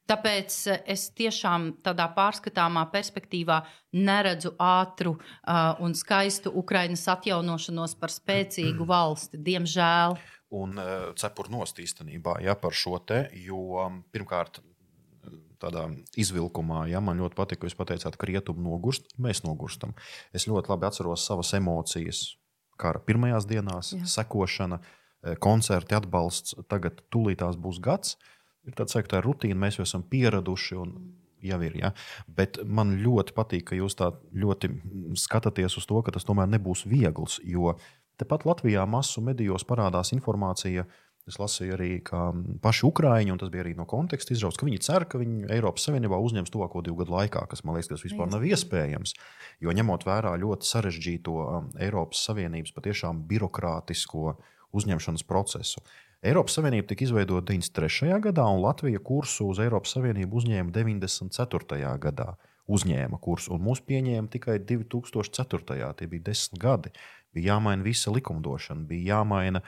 S2: Tāpēc es tiešām tādā pārskatāmā perspektīvā neredzu ātru uh, un skaistu Ukraiņas atjaunošanos par spēcīgu valsti, diemžēl.
S1: Un uh, cepur nost īstenībā ja, par šo te, jo pirmkārt tādā izvilkumā, ja man ļoti patīk, ka jūs pateicāt, ka rietumi nogurst, mēs nogurstam. Es ļoti labi atceros savas emocijas kara pirmajās dienās, Jā. sekošana, e, koncerti, atbalsts. Tagad tūlītās būs gads. Ir tāds, ka tā ir rutīna, mēs jau esam pieraduši. Un, jau ir. Ja? Bet man ļoti patīk, ka jūs tā ļoti skatāties uz to, ka tas tomēr nebūs viegls. Jo tepat Latvijā masu medijos parādās informācija, uh, Es lasīju arī, ka paši Ukrāņi, un tas bija arī no konteksta izrauts, ka viņi cer, ka viņi Eiropas Savienībā uzņems tuvāko divu gadu laikā, kas man liekas, tas vispār nav iespējams. Jo ņemot vērā ļoti sarežģīto um, Eiropas Savienības patiešām birokrātisko uzņemšanas procesu. Eiropas Savienība tika izveidota 93. gadā, un Latvija kursu uz Eiropas Savienību uzņēma 94. gadā. Uzņēma kursu, un mūs pieņēma tikai 2004. Tie bija desmit gadi bija jāmaina visa likumdošana, bija jāmaina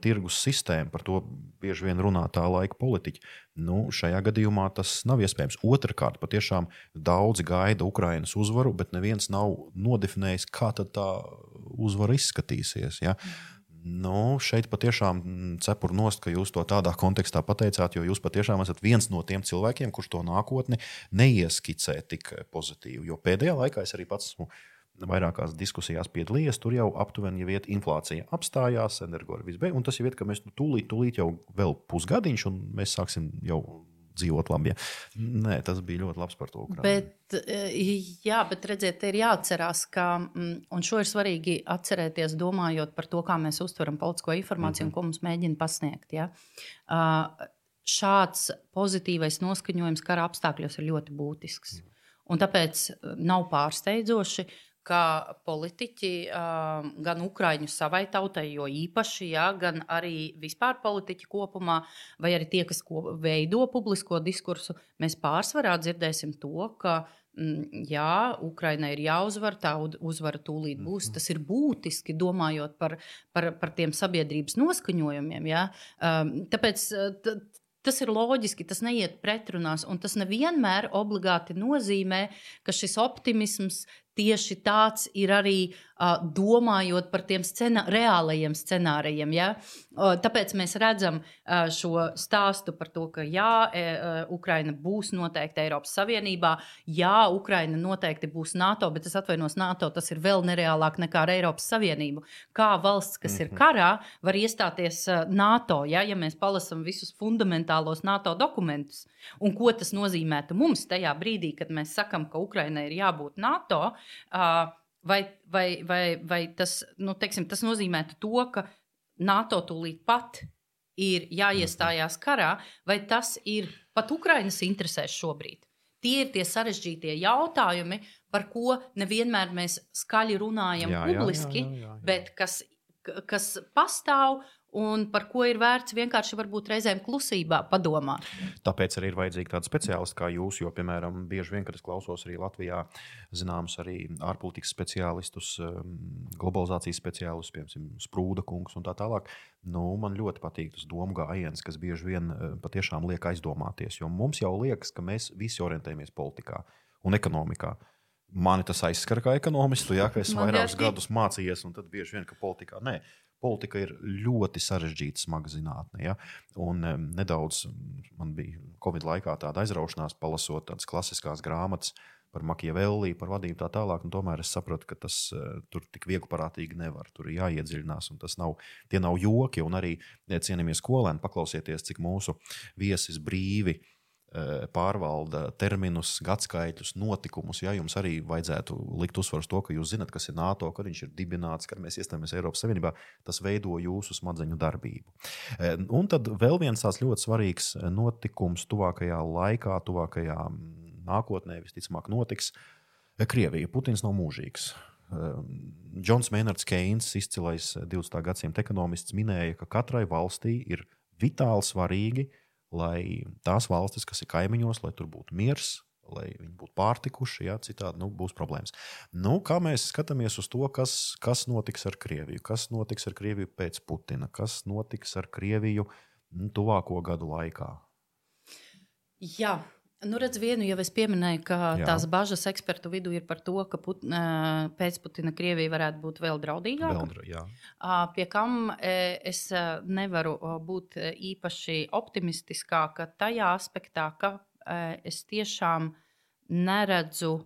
S1: tirgus sistēma. Par to bieži vien runā tā laika politiķi. Nu, šajā gadījumā tas nav iespējams. Otrakārt, patiešām daudzi gaida Ukraiņas uzvaru, bet neviens nav nodefinējis, kā tā uzvara izskatīsies. Ja? Nu, šeit patiešām cepuru nost, ka jūs to tādā kontekstā pateicāt, jo jūs patiešām esat viens no tiem cilvēkiem, kurš to nākotni neieskicē tik pozitīvi. Jo pēdējā laikā es arī pats esmu vairākās diskusijās piedalījies. Tur jau aptuveni jau iet inflācija apstājās, energotika viss beigās. Tas jau ir, ka mēs nu tūlīt, tūlīt jau vēl pusgadiņš, un mēs sāksim jau dzīvot labi. Ja. Nē, tas bija ļoti labs par to. Ukraini.
S2: Bet, eh, jā, bet redziet, te ir jāatcerās, ka, mm, un šo ir svarīgi atcerēties, domājot par to, kā mēs uztveram politisko informāciju mm -hmm. un mhm. ko mums mēģina pasniegt. Ja. Šāds pozitīvais noskaņojums kara apstākļos ir ļoti būtisks. Mm. Un tāpēc nav pārsteidzoši, ka politiķi gan Ukrāņu savai tautai, jo īpaši, ja, gan arī vispār politiķi kopumā, vai arī tie, kas veido publisko diskursu, mēs pārsvarā dzirdēsim to, ka mm, jā, Ukraiņai ir jāuzvar, tā uzvara tūlīt būs. Mhm. Tas ir būtiski domājot par, par, par tiem sabiedrības noskaņojumiem. Ja? Tāpēc Tas ir loģiski, tas neiet pretrunās, un tas nevienmēr obligāti nozīmē, ka šis optimisms tieši tāds ir arī uh, domājot par tiem scenā, reālajiem scenārijiem. Ja? Uh, tāpēc mēs redzam uh, šo stāstu par to, ka jā, uh, Ukraina būs noteikti Eiropas Savienībā, jā, Ukraina noteikti būs NATO, bet es atvainos NATO, tas ir vēl nereālāk nekā ar Eiropas Savienību. Kā valsts, kas mm -hmm. ir mhm. karā, var iestāties NATO, ja? ja mēs palasām visus fundamentālos NATO dokumentus. Un ko tas nozīmētu mums tajā brīdī, kad mēs sakām, ka Ukrainai ir jābūt NATO? Vai, vai, vai, vai tas, nu, teiksim, tas nozīmētu to, ka NATO tūlīt pat ir jāiestājās karā, vai tas ir pat Ukraiņas interesēs šobrīd? Tie ir tie sarežģītie jautājumi, par ko nevienmēr mēs skaļi runājam jā, publiski, jā, jā, jā, jā. bet kas, kas pastāv un par ko ir vērts vienkārši varbūt reizēm klusībā padomāt.
S1: Tāpēc arī ir vajadzīgi tādi speciālisti kā jūs, jo, piemēram, bieži vien, kad es klausos arī Latvijā, zināms, arī ārpolitikas speciālistus, um, globalizācijas speciālistus, piemēram, Sprūda kungs un tā tālāk. Nu, man ļoti patīk tas domu gājiens, kas bieži vien uh, patiešām liek aizdomāties, jo mums jau liekas, ka mēs visi orientējamies politikā un ekonomikā. Mani tas aizskar kā ekonomistu, ja es vairākus gadus mācījos, un tad bieži vien, ka politikā nē politika ir ļoti sarežģīta, smaga zinātne. Ja? Un um, nedaudz man bija Covid laikā tāda aizraušanās, palasot tādas klasiskās grāmatas par Makiavelli, par vadību tā tālāk. Tomēr es sapratu, ka tas uh, tur tik vieglprātīgi nevar. Tur ir jāiedziļinās, un tas nav, tie nav joki. Un arī cienījamies skolēni, paklausieties, cik mūsu viesis brīvi uh, pārvalda terminus, gadsimtus, notikumus. Ja jums arī vajadzētu likt uzsvaru uz to, ka jūs zinat, kas ir NATO, kad viņš ir dibināts, kad mēs iestājamies Eiropas Savienībā, tas veido jūsu smadzeņu darbību. Eh, un tad vēl viens tāds ļoti svarīgs notikums tuvākajā laikā, tuvākajā mm, nākotnē visticamāk notiks. Eh, Krievija, Putins nav mūžīgs. Džons Mēnards Keins, izcilais 20. gadsimta ekonomists, minēja, ka katrai valstī ir vitāli svarīgi uh, lai tās valstis, kas ir kaimiņos, lai tur būtu miers, lai viņi būtu pārtikuši, ja citādi nu, būs problēmas. Nu, kā mēs skatāmies uz to, kas, kas notiks ar Krieviju, kas notiks ar Krieviju pēc Putina, kas notiks ar Krieviju nu, tuvāko gadu laikā?
S2: Jā, Nu, redz, vienu jau es pieminēju, ka Jā. tās bažas ekspertu vidū ir par to, ka put, pēc Putina Krievija varētu būt vēl draudīgāka.
S1: Jā.
S2: pie kam es nevaru būt īpaši optimistiskāka tajā aspektā, ka es tiešām neredzu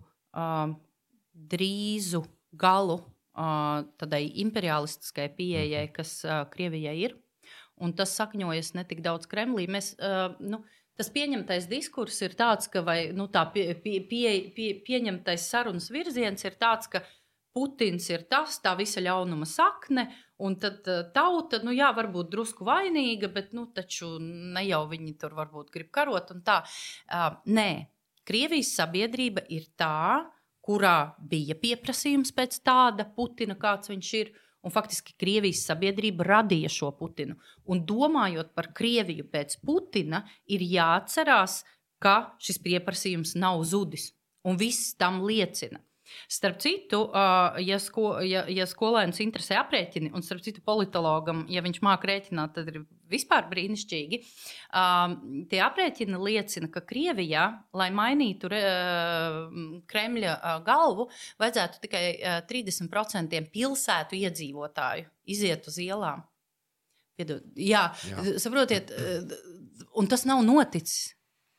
S2: drīzu galu tādai imperialistiskai pieejai, mhm. kas Krievijai ir. Un tas sakņojas ne tik daudz Kremlī. Mēs, nu, tas pieņemtais diskurss ir tāds, ka vai, nu, tā pie, pie, pie, pie, pieņemtais sarunas virziens ir tāds, ka Putins ir tas, tā visa ļaunuma sakne, un tad tauta, nu jā, varbūt drusku vainīga, bet nu, taču ne jau viņi tur varbūt grib karot un tā. Uh, nē, Krievijas sabiedrība ir tā, kurā bija pieprasījums pēc tāda Putina, kāds viņš ir. Un faktiski Krievijas sabiedrība radīja šo Putinu. Un domājot par Krieviju pēc Putina, ir jāatcerās, ka šis pieprasījums nav zudis. Un viss tam liecina. Starp citu, ja, sko, ja, ja skolēns interesē aprēķini, un starp citu, politologam, ja viņš māca rēķināt, tad ir vispār brīnišķīgi. Tie aprēķini liecina, ka Krievijā, lai mainītu Kremļa galvu, vajadzētu tikai 30% pilsētu iedzīvotāju iziet uz ielām. Piedod, jā, jā, saprotiet, un tas nav noticis.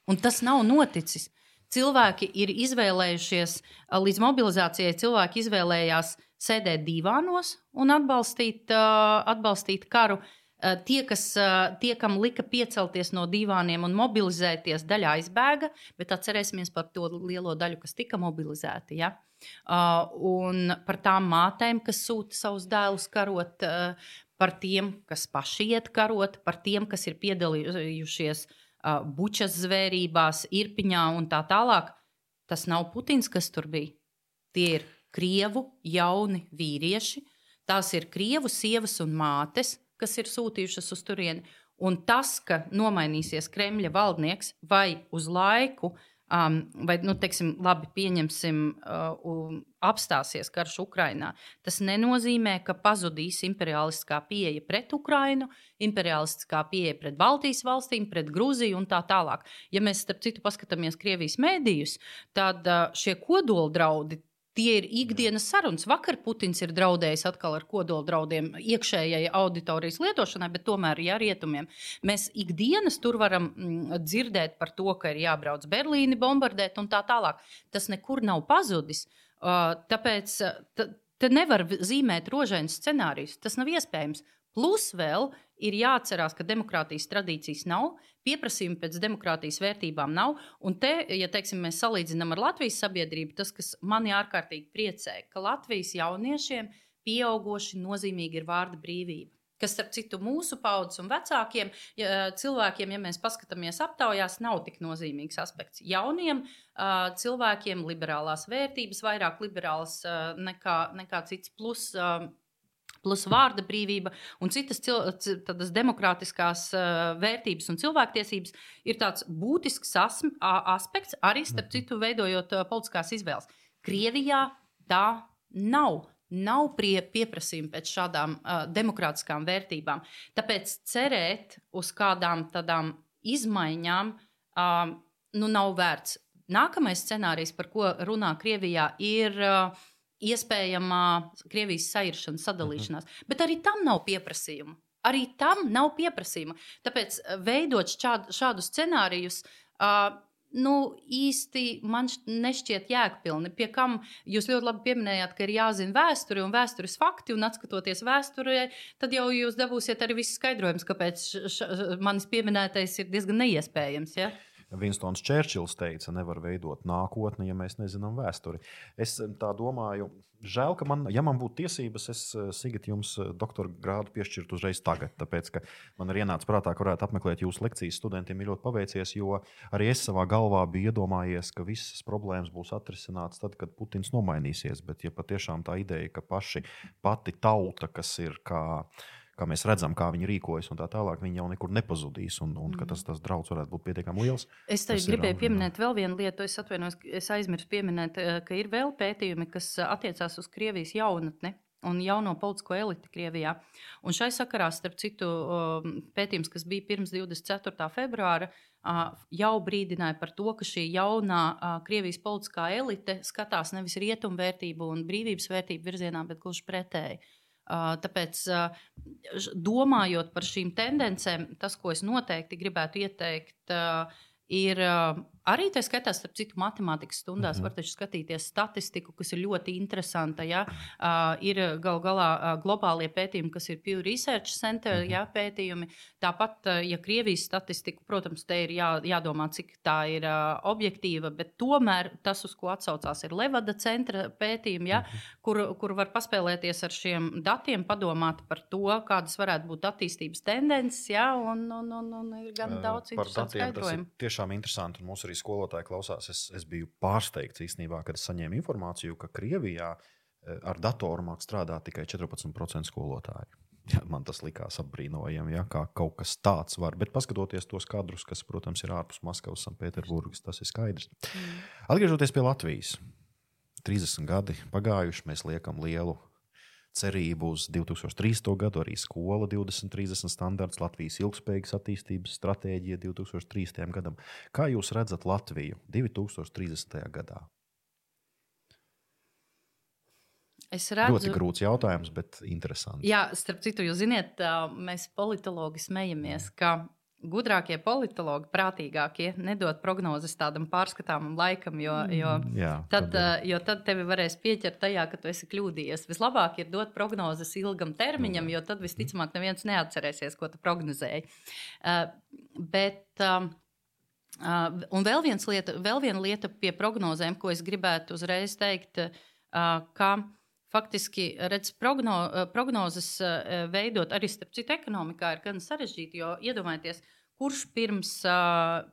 S2: Un tas nav noticis cilvēki ir izvēlējušies, līdz mobilizācijai cilvēki izvēlējās sēdēt divānos un atbalstīt, atbalstīt karu. Tie, kas, tie, kam lika piecelties no divāniem un mobilizēties, daļa aizbēga, bet atcerēsimies par to lielo daļu, kas tika mobilizēta. Ja? Un par tām mātēm, kas sūta savus dēlus karot, par tiem, kas paši iet karot, par tiem, kas ir piedalījušies bučas zvērībās, irpiņā un tā tālāk. Tas nav Putins, kas tur bija. Tie ir krievu jauni vīrieši, tās ir krievu sievas un mātes, kas ir sūtījušas uz turieni. Un tas, ka nomainīsies Kremļa valdnieks vai uz laiku um, vai, nu, teiksim, labi, pieņemsim, uh, apstāsies karš Ukrajinā, tas nenozīmē, ka pazudīs imperialistiskā pieeja pret Ukrajinu, imperialistiskā pieeja pret Baltijas valstīm, pret Grūziju un tā tālāk. Ja mēs, starp citu, paskatāmies Krievijas mēdījus, tad uh, šie kodola draudi Tie ir ikdienas sarunas. Vakar Putins ir draudējis atkal ar kodola draudiem iekšējai auditorijas lietošanai, bet tomēr ja rietumiem. Mēs ikdienas tur varam mm, dzirdēt par to, ka ir jābrauc Berlīni bombardēt un tā tālāk. Tas nekur nav pazudis. Tāpēc te nevar zīmēt rožēnas scenārijus. Tas nav iespējams. Plus vēl ir jāatcerās, ka demokrātijas tradīcijas nav, pieprasījumi pēc demokrātijas vērtībām nav. Un te, ja teiksim, mēs salīdzinām ar Latvijas sabiedrību, tas, kas mani ārkārtīgi priecē, ka Latvijas jauniešiem pieauguši nozīmīgi ir vārda brīvība. Kas, starp citu, mūsu paudzes un vecākiem ja, cilvēkiem, ja mēs paskatāmies aptaujās, nav tik nozīmīgs aspekts. Jauniem uh, cilvēkiem liberālās vērtības, vairāk liberālas uh, nekā, nekā cits plus. Uh, plus vārda brīvība un citas tādas demokrātiskās vērtības un cilvēktiesības ir tāds būtisks aspekts arī starp mhm. citu veidojot politiskās izvēles. Krievijā tā nav. Nav prie, pieprasījuma pēc šādām uh, demokrātiskām vērtībām. Tāpēc cerēt uz kādām tādām izmaiņām uh, nu, nav vērts. Nākamais scenārijs, par ko runā Krievijā, ir uh, iespējamā Krievijas sairšana, sadalīšanās. Uh mhm. Bet arī tam nav pieprasījuma. Arī tam nav pieprasījuma. Tāpēc eh, veidot šādu, šādu scenārijus. Uh, nu, īsti man nešķiet jēgpilni. Pie kam jūs ļoti labi pieminējāt, ka ir jāzina vēsture un vēstures fakti, un skatoties vēsturē, tad jau jūs dabūsiet arī visu skaidrojumu, kāpēc manis pieminētais ir diezgan neiespējams. Ja?
S1: Vinstons Čērčils teica, nevar veidot nākotni, ja mēs nezinām vēsturi. Es tā domāju, žēl, ka man, ja man būtu tiesības, es eh, Sigit jums eh, doktora grādu piešķirtu uzreiz tagad, tāpēc, ka man ir ienācis prātā, ka varētu apmeklēt jūsu lekcijas. Studentiem ir ļoti paveicies, jo arī es savā galvā biju iedomājies, ka visas problēmas būs atrisinātas tad, kad Putins nomainīsies. Bet, ja patiešām tā ideja, ka paši pati tauta, kas ir kā kā mēs redzam, kā viņi rīkojas un tā tālāk, viņi jau nekur nepazudīs. Un, un mm. tas, tas draudz varētu būt pietiekami liels.
S2: Es te gribēju ir, pieminēt vēl vienu lietu, es atvainojos, es aizmirsu pieminēt, eh, ka ir vēl pētījumi, kas eh, attiecās uz Krievijas jaunatni un jauno politisko elitu Krievijā. Un šai sakarā, starp citu, pētījums, kas bija pirms 24. februāra, jau brīdināja par to, ka šī jaunā Krievijas politiskā elite skatās nevis rietumvērtību un brīvības vērtību virzienā, bet gluži pretēji. Tāpēc, domājot par šīm tendencēm, tas, ko es noteikti gribētu ieteikt, ir Arī tā skaitā, starp citu, matemātikas stundās mm -hmm. var taču skatīties statistiku, kas ir ļoti interesanta. Ja? Uh, ir gal galā uh, globālie pētījumi, kas ir Pew Research Center mm -hmm. ja, pētījumi. Tāpat, uh, ja Krievijas statistika, protams, te ir jā, jādomā, cik tā ir uh, objektīva, bet tomēr tas, uz ko atsaucās, ir Levada centra pētījumi, ja, mm -hmm. kur, kur var paspēlēties ar šiem datiem, padomāt par to, kādas varētu būt attīstības tendences, ja, un, un, un, un ir gan daudz uh, interesantu skaidrojumu.
S1: Tiešām interesanti, un mūsu arī skolotāji klausās, es, es biju pārsteigts īstenībā, kad saņēmu informāciju, ka Krievijā eh, ar datoru mākslā strādā tikai 14% skolotāju. Ja, man tas likās apbrīnojami, ja, kā kaut kas tāds var. Bet paskatoties tos kadrus, kas, protams, ir ārpus Maskavas un Pēterburgas, tas ir skaidrs. Mm. Atgriežoties pie Latvijas, 30 gadi pagājuši, mēs liekam lielu cerību uz 2030. gadu, arī skola 2030 standarts, Latvijas ilgspējīgas attīstības stratēģija 2030. gadam. Kā jūs redzat Latviju 2030. gadā?
S2: Es redzu,
S1: ļoti grūts jautājums, bet interesants.
S2: Jā, starp citu, jūs zināt, mēs politologi smejamies, ka gudrākie politologi, prātīgākie, nedod prognozes tādam pārskatāmam laikam, jo, mm, jo, Jā, tad, eh, jo tad tevi varēs pieķert tajā, ka tu esi kļūdījies. Vislabāk ir dot prognozes ilgam termiņam, mm. jo tad visticamāk neviens neatcerēsies, ko tu prognozēji. Uh, bet, uh, Uh, un vēl, lieta, vēl viena lieta pie prognozēm, ko es gribētu uzreiz teikt, uh, ka faktiski redz, progno, prognozes veidot arī starp citu ekonomikā ir gan sarežģīti, jo iedomājieties, kurš pirms,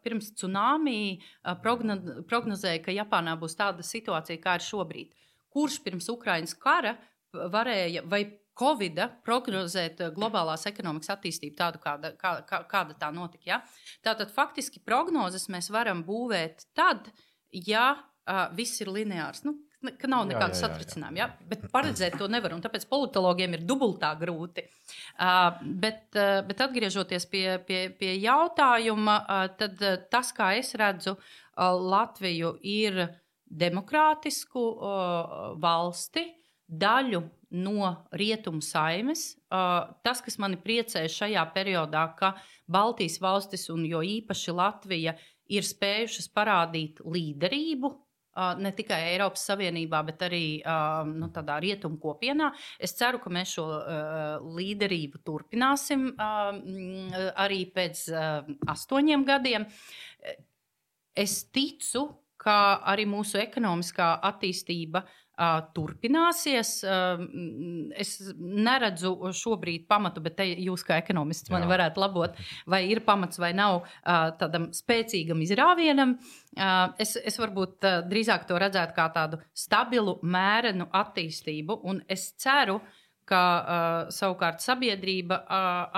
S2: pirms tsunami prognozēja, ka Japānā būs tāda situācija, kā ir šobrīd. Kurš pirms Ukraiņas kara varēja vai Covid prognozēt globālās ekonomikas attīstību tādu, kāda, kā, kā, kāda tā notika. Ja? Tātad faktiski prognozes mēs varam būvēt tad, ja uh, viss ir lineārs. Nu, ka nav nekāda satricinājuma. Ja? Bet paredzēt to nevar. Tāpēc politologiem ir dubultā grūti. Uh, bet, uh, bet atgriežoties pie, pie, pie jautājuma, uh, tad uh, tas, kā es redzu uh, Latviju, ir demokrātisku uh, valsti, daļu no rietumu saimes. Uh, tas, kas mani priecē šajā periodā, ka Baltijas valstis un jo īpaši Latvija ir spējušas parādīt līderību ne tikai Eiropas Savienībā, bet arī nu, tādā rietumu kopienā. Es ceru, ka mēs šo līderību turpināsim arī pēc astoņiem gadiem. Es ticu, ka arī mūsu ekonomiskā attīstība uh, turpināsies. Es neredzu šobrīd pamatu, bet jūs, kā ekonomists, mani Jā. varētu labot, vai ir pamats vai nav tādam spēcīgam izrāvienam. Es, es varbūt drīzāk to redzētu kā tādu stabilu, mērenu attīstību, un es ceru, ka savukārt sabiedrība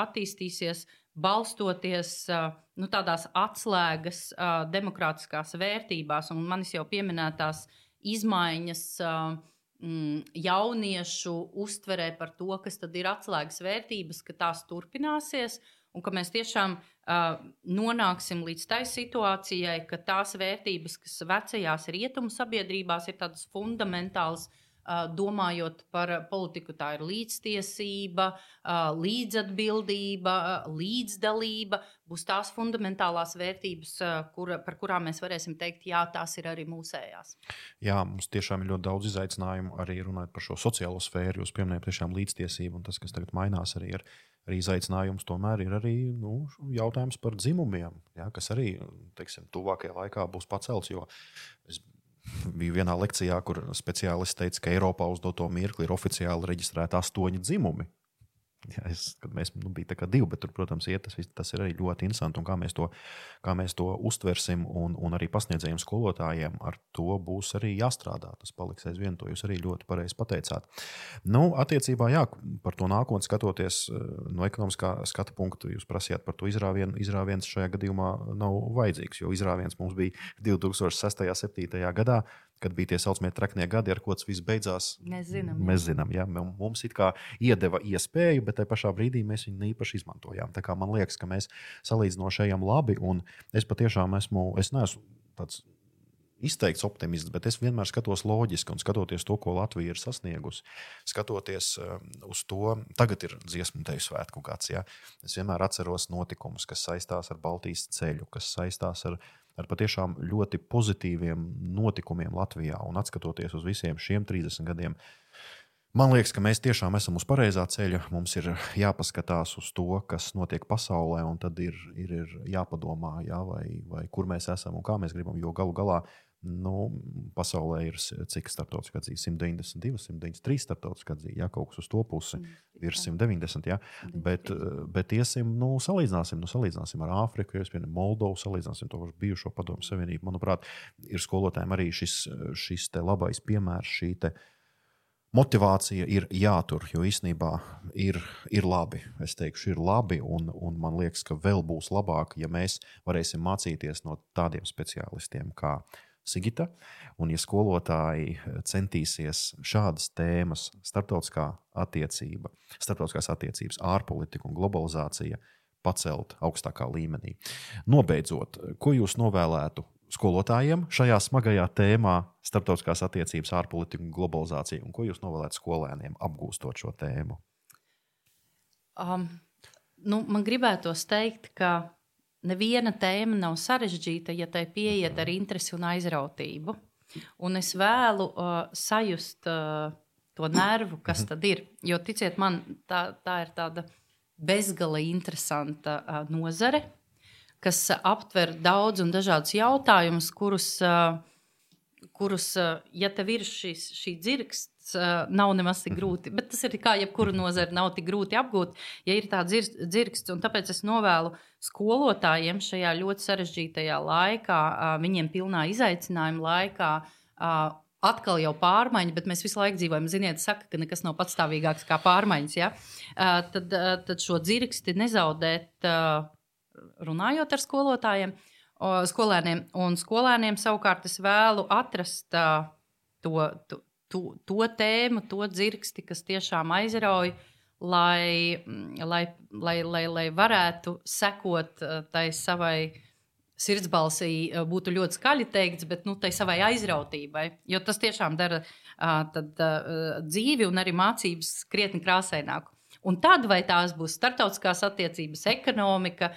S2: attīstīsies balstoties nu, tādās atslēgas demokrātiskās vērtībās un manis jau pieminētās uh, izmaiņas mm, jauniešu uztverē par to, kas ir atslēgas vērtības, ka tās turpināsies. Un ka mēs tiešām uh, nonāksim līdz tai situācijai, ka tās vērtības, kas vecajās rietumu sabiedrībās ir tādas fundamentālas, uh, domājot par politiku, tā ir līdztiesība, līdzatbildība, līdzdalība. Būs tās fundamentālās vērtības, kur, par kurām mēs varēsim teikt, jā, tās ir arī mūsējās.
S1: Jā, mums tiešām ir ļoti daudz izaicinājumu arī runājot par šo sociālo sfēru. Jūs pieminējat tiešām līdztiesību, un tas, kas tagad mainās, arī ir arī izaicinājums. Tomēr ir arī nu, jautājums par dzimumiem, ja, kas arī teiksim, tuvākajā laikā būs pacelts. Es Bija vienā lekcijā, kur speciālists teica, ka Eiropā uz doto mirkli ir oficiāli reģistrēti astoņi dzimumi. Jā, es, kad mēs nu, bijām divi, bet tur, protams, iet, tas, tas ir arī ļoti interesanti. Kā mēs to, kā mēs to uztversim, un, un arī pasniedzējiem, skolotājiem ar to būs arī jāstrādā. Tas paliks aizvien, to jūs arī ļoti pareizi pateicāt. Nu, attiecībā jā, par to nākotnē skatoties eh, no ekonomiskā skatu punkta, jūs prasījāt par to izrāvienu. Izrāviens šajā gadījumā nav vajadzīgs, jo izrāviens mums bija 2006. un 2007. gadā kad bija tie saucamie traknie gadi, ar ko tas viss beidzās.
S2: Mēs zinām,
S1: mēs zinām ja? mums it kā iedeva iespēju, bet tajā pašā brīdī mēs viņu īpaši izmantojām. Tā kā man liekas, ka mēs salīdzinoši ejam labi, un es patiešām esmu, es neesmu tāds izteikts optimists, bet es vienmēr skatos loģiski un skatoties to, ko Latvija ir sasniegusi. Skatoties um, uz to, tagad ir dziesmu teju svētku gads. Ja? Es vienmēr atceros notikumus, kas saistās ar Baltijas ceļu, kas saistās ar ar patiešām ļoti pozitīviem notikumiem Latvijā. Un skatoties uz visiem šiem 30 gadiem, man liekas, ka mēs tiešām esam uz pareizā ceļa. Mums ir jāpaskatās uz to, kas notiek pasaulē, un tad ir, ir, ir jāpadomā, jā, vai, vai kur mēs esam un kā mēs gribam. Jo galu galā Nu, pasaulē ir cik starptautiskā atzīme? 192, 193 starptautiskā atzīme. Jā, kaut kas uz to pusi mm, virs 190. Jā. Bet, bet iesim, nu, salīdzināsim, nu, salīdzināsim ar Āfriku, jau piemēram, Moldovu, salīdzināsim to bijušo padomu savienību. Manuprāt, ir skolotājiem arī šis, šis labais piemērs, šī motivācija ir jātur, jo īsnībā ir, ir labi. Es teikšu, ir labi, un, un man liekas, ka vēl būs labāk, ja mēs varēsim mācīties no tādiem speciālistiem kā Sigita. Un, ja skolotāji eh, centīsies šādas tēmas, starptautiskā attiecība, starptautiskās attiecības, ārpolitika un globalizācija pacelt augstākā līmenī. Nobeidzot, ko jūs novēlētu skolotājiem šajā smagajā tēmā, starptautiskās attiecības, ārpolitika un globalizācija, un ko jūs novēlētu skolēniem apgūstot šo tēmu?
S2: Um, nu, man gribētos teikt, ka neviena tēma nav sarežģīta, ja tai pieiet ar interesi un aizrautību. Un es vēlu uh, sajust uh, to nervu, kas tad ir. Jo ticiet man, tā, tā ir tāda bezgala interesanta uh, nozare, kas uh, aptver daudz un dažādus jautājumus, kurus, uh, kurus uh, ja tev ir šis, šī dzirksts, nav nemaz tik grūti. Bet tas ir kā jebkura nozara, nav tik grūti apgūt, ja ir tāds dzirksts. Tāpēc es novēlu skolotājiem šajā ļoti sarežģītajā laikā, viņiem pilnā izaicinājuma laikā. Atkal jau pārmaiņas, bet mēs visu laiku dzīvojam. Ziniet, saka, ka nekas nav patstāvīgāks kā pārmaiņas. Ja? Tad, tad šo dzirksti nezaudēt, runājot ar skolotājiem, skolēniem. Un skolēniem savukārt es vēlu atrast to, to, to, to tēmu, to dzirksti, kas tiešām aizrauja lai, lai, lai, lai, lai varētu sekot eh, tai savai sirdsbalsī, eh, būtu ļoti skaļi teikts, bet nu, tai savai aizrautībai. Jo tas tiešām dara tad, dzīvi un arī mācības krietni krāsaināku. Un tad, vai tās būs starptautiskās attiecības, ekonomika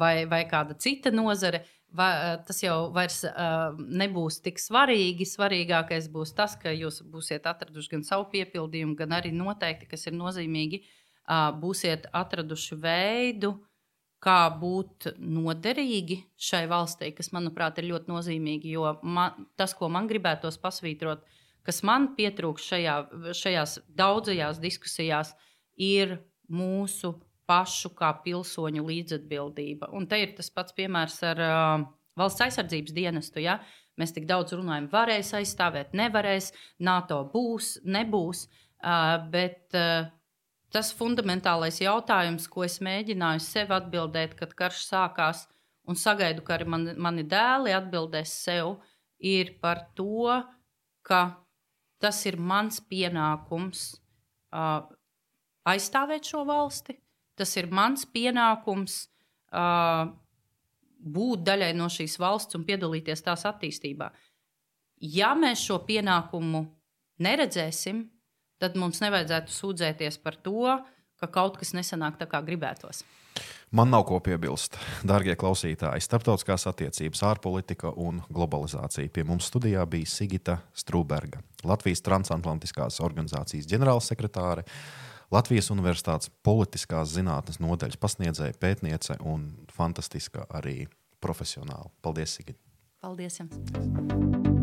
S2: vai, vai kāda cita nozare, va, eh, tas jau vairs uh, nebūs tik svarīgi. Svarīgākais būs tas, ka jūs būsiet atraduši gan savu piepildījumu, gan arī noteikti, kas ir nozīmīgi, uh, būsiet atraduši veidu, kā būt noderīgi šai valstī, kas, manuprāt, ir ļoti nozīmīgi. Jo man, tas, ko man gribētos pasvītrot, kas man pietrūkst šajā, šajās daudzajās diskusijās, ir mūsu pašu kā pilsoņu līdzatbildība. Un te ir tas pats piemērs ar uh, valsts aizsardzības dienestu. Ja? Mēs tik daudz runājam, varēs aizstāvēt, nevarēs, NATO būs, nebūs. Uh, bet uh, tas fundamentālais jautājums, ko es mēģināju sev atbildēt, kad karš sākās, un sagaidu, ka arī mani, mani dēli atbildēs sev, ir par to, ka tas ir mans pienākums uh, aizstāvēt šo valsti, Tas ir mans pienākums uh, būt daļai no šīs valsts un piedalīties tās attīstībā. Ja mēs šo pienākumu neredzēsim, tad mums nevajadzētu sūdzēties par to, ka kaut kas nesanāk tā, kā gribētos.
S1: Man nav ko piebilst. Darbie klausītāji, starptautiskās attiecības, ārpolitika un globalizācija. Pie mums studijā bija Sigita Strūberga, Latvijas transatlantiskās organizācijas ģenerālsekretāre. Latvijas Universitātes politiskās zinātnes nodaļas pasniedzēja, pētniece un fantastiska arī profesionāla. Paldies, Sigita!
S2: Paldies! Jums.